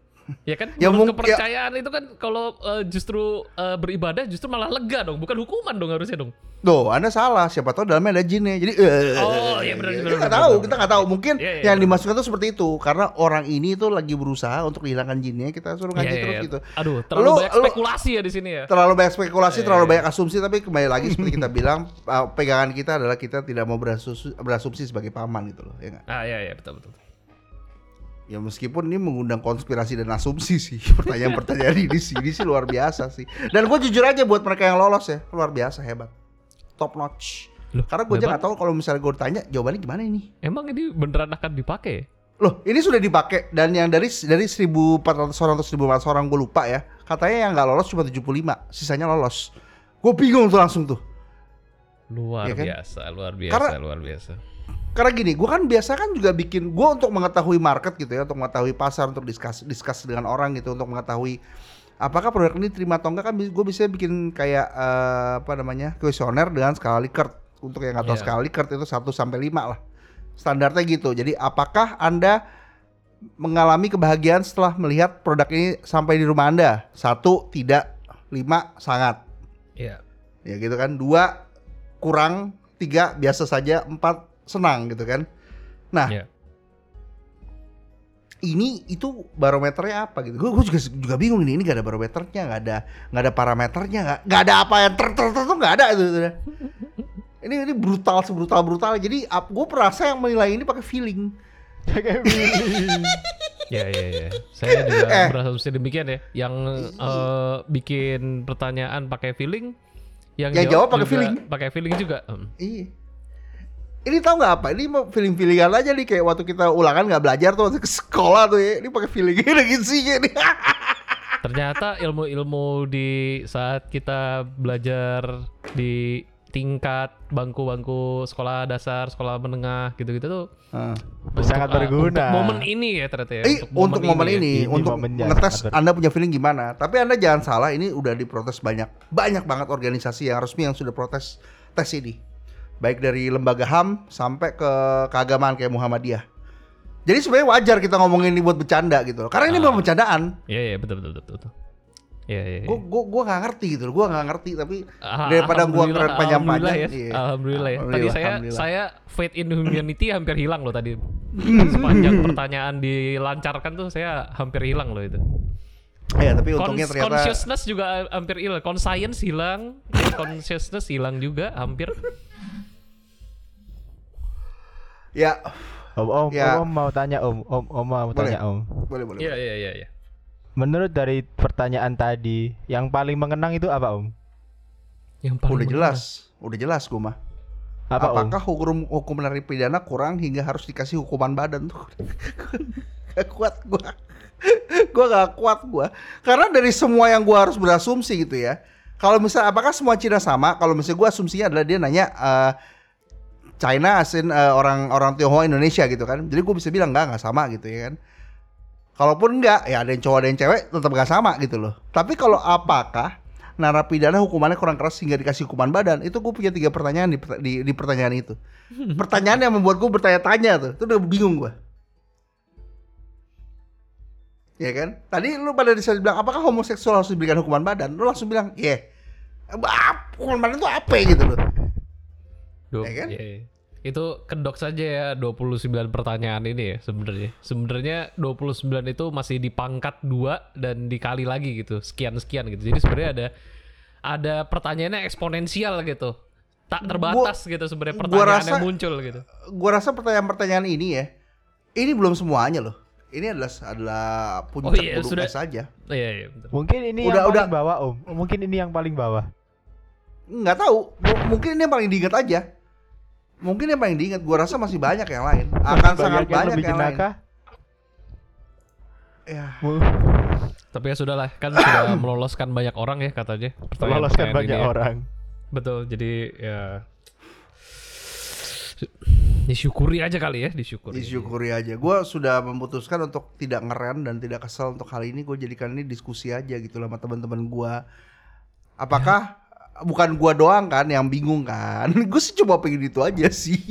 ya kan? Ya, Menurut mung- ya- kepercayaan itu kan kalau eh, justru eh, beribadah justru malah lega dong, bukan hukuman dong harusnya dong. Tuh, Anda salah. Siapa tahu dalamnya ada jinnya. Jadi eh, Oh, iya benar, Kita nggak tahu, kita nggak tahu. Mungkin Iya, iya, yang benar. dimasukkan tuh seperti itu karena orang ini tuh lagi berusaha untuk menghilangkan jinnya, kita suruh ngaji Iya, iya, terus iya. gitu. Aduh, terlalu Lu- banyak lu- spekulasi ya di sini ya. terlalu banyak spekulasi, Iya, terlalu iya. banyak asumsi, tapi kembali lagi seperti kita bilang, uh, pegangan kita adalah kita tidak mau berasumsi, berasumsi sebagai paman gitu loh, ya? Ah iya iya betul betul. Ya meskipun ini mengundang konspirasi dan asumsi sih, pertanyaan-pertanyaan ini sih, ini sih luar biasa sih. Dan gue jujur aja buat mereka yang lolos ya, luar biasa hebat, top notch. Loh, Karena gue aja nggak tahu kalau misalnya gue tanya jawabannya gimana ini. Emang ini beneran akan dipakai? Loh, ini sudah dipakai dan yang dari dari 1400 orang atau 1500 orang gue lupa ya. Katanya yang nggak lolos cuma 75, sisanya lolos. Gue bingung tuh langsung tuh. Luar Iya kan? biasa, luar biasa, Karena- luar biasa. Karena gini, gue kan biasa kan juga bikin gue untuk mengetahui market gitu ya, untuk mengetahui pasar, untuk diskus diskus dengan orang gitu, untuk mengetahui apakah produk ini terima atau enggak kan gue bisa bikin kayak eh, apa namanya kuesioner dengan skala Likert untuk yang nggak tahu Iya. skala Likert itu 1 sampai 5 lah standarnya gitu. Jadi apakah anda mengalami kebahagiaan setelah melihat produk ini sampai di rumah anda? Satu tidak, lima sangat. Iya. Ya gitu kan. Dua kurang, tiga biasa saja, empat senang gitu kan. Nah, Iya. ini itu barometernya apa gitu? Gue juga juga bingung ini. Ini gak ada barometernya, nggak ada nggak ada parameternya, nggak nggak ada apa yang ter ter ter tuh nggak ada itu. itu. Ini ini brutal sebrutal brutal. Jadi gue perasa yang menilai ini pakai feeling. Kayak Billy. Ya ya ya. Saya juga Eh. berasumsi demikian ya. Yang eh, bikin pertanyaan pakai feeling, yang, Yang jawab pakai juga feeling. Pakai feeling juga. Hmm. Iya. Ini tahu nggak apa? Ini mau feeling feelingan aja nih kayak waktu kita ulangan nggak belajar tuh waktu ke sekolah tuh ya. Ini pakai feeling gini gitu sih nih. Ternyata ilmu-ilmu di saat kita belajar di tingkat bangku-bangku sekolah dasar, sekolah menengah gitu-gitu tuh Heeh. Sangat untuk, ah, berguna. untuk momen ini ya ternyata ya. Eh, untuk, momen ya. ini, Ini untuk momennya ngetes sangat Anda punya feeling gimana. Tapi Anda jangan salah, ini udah diprotes banyak, banyak banget organisasi yang resmi yang sudah protes tes ini. Baik dari lembaga HAM sampai ke keagamaan kayak Muhammadiyah. Jadi sebenarnya wajar kita ngomongin ini buat bercanda gitu loh. Karena ini Ah. bukan bercandaan. Iya iya betul betul betul betul. Iya iya. iya. Gue gua gua nggak ngerti gitu loh. Gue nggak ngerti tapi Ah, daripada gua keren panjang-panjang, alhamdulillah ya. iya. Alhamdulillah ya. Tadi Alhamdulillah, saya saya faith in humanity hampir hilang loh tadi. Sepanjang pertanyaan dilancarkan tuh saya hampir hilang loh itu. ya tapi Cons- untungnya ternyata consciousness juga hampir hilang. Conscience hilang, consciousness hilang juga hampir. Ya Om, om, Ya. om mau tanya om, om, om mau Boleh. tanya om. Boleh boleh. Iya iya iya iya. Menurut dari pertanyaan tadi, yang paling mengenang itu apa om? Yang paling Udah mengenang. jelas, udah jelas gue mah. Apa om? Apakah hukum hukum pidana kurang hingga harus dikasih hukuman badan tuh? gak kuat gua. gua gak kuat gua. Karena dari semua yang gua harus berasumsi gitu ya. Kalau misalnya apakah semua Cina sama? Kalau misalnya gua asumsinya adalah dia nanya eh, China asin eh, orang orang Tionghoa Indonesia gitu kan. Jadi gua bisa bilang enggak enggak sama gitu ya kan. Kalaupun enggak, ya ada yang cowok ada yang cewek tetap gak sama gitu loh. Tapi kalau apakah narapidana hukumannya kurang keras sehingga dikasih hukuman badan itu gue punya tiga pertanyaan di, di, di pertanyaan itu pertanyaan yang membuat gue bertanya-tanya tuh itu udah bingung gue ya kan tadi lu pada bisa bilang apakah homoseksual harus diberikan hukuman badan lu langsung bilang iya yeah. hukuman badan itu apa ya?" gitu loh Duh, Ya kan? iya, iya. Itu kedok saja ya 29 pertanyaan ini ya sebenarnya. Sebenarnya 29 itu masih dipangkat dua dan dikali lagi gitu, sekian-sekian gitu. Jadi sebenarnya ada ada pertanyaannya eksponensial gitu. Tak terbatas gitu sebenarnya gua pertanyaan rasa- yang muncul gitu. gue rasa pertanyaan-pertanyaan ini ya ini belum semuanya loh ini adalah adalah puncak Oh iya, sudah. saja Iya, iya, betul. Mungkin ini Udah- yang udah. paling bawah om. Mungkin ini yang paling bawah. nggak tahu M- mungkin ini yang paling diingat aja mungkin yang paling diingat gue rasa masih banyak yang lain akan sangat yang banyak lebih yang lain ya Tapi ya sudahlah, kan sudah meloloskan banyak orang ya katanya. pertanyaan- Meloloskan pertanyaan banyak ini ya. orang. Betul, jadi ya disyukuri aja kali ya, disyukuri. disyukuri aja gue sudah memutuskan untuk tidak ngeren dan tidak kesel untuk hal ini gue jadikan ini diskusi aja gitu lah sama teman-teman gue apakah bukan gua doang kan yang bingung kan. Gue sih cuma pengen itu aja sih.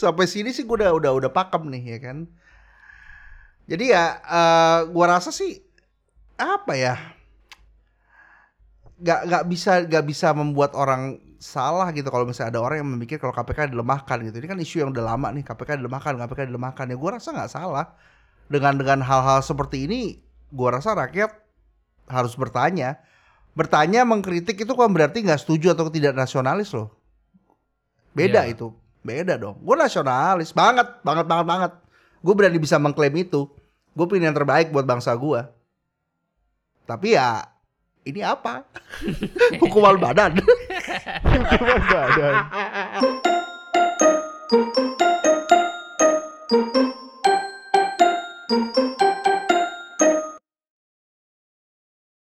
Sampai sini sih gue udah udah udah pakem nih ya kan? Jadi ya eh, gua rasa sih apa ya? Nggak nggak bisa nggak bisa membuat orang salah gitu kalau misalnya ada orang yang memikir kalau KPK dilemahkan gitu. Ini kan isu yang udah lama nih KPK dilemahkan KPK dilemahkan. Ya gua rasa nggak salah. Dengan dengan hal-hal seperti ini gua rasa rakyat harus bertanya bertanya mengkritik itu kan berarti nggak setuju atau tidak nasionalis loh? Beda Iya. itu. Beda dong. Gue nasionalis banget banget banget banget. Gue berani bisa mengklaim itu. Gue pengen yang terbaik buat bangsa gue tapi ya ini apa? Hukuman badan. Hukuman badan.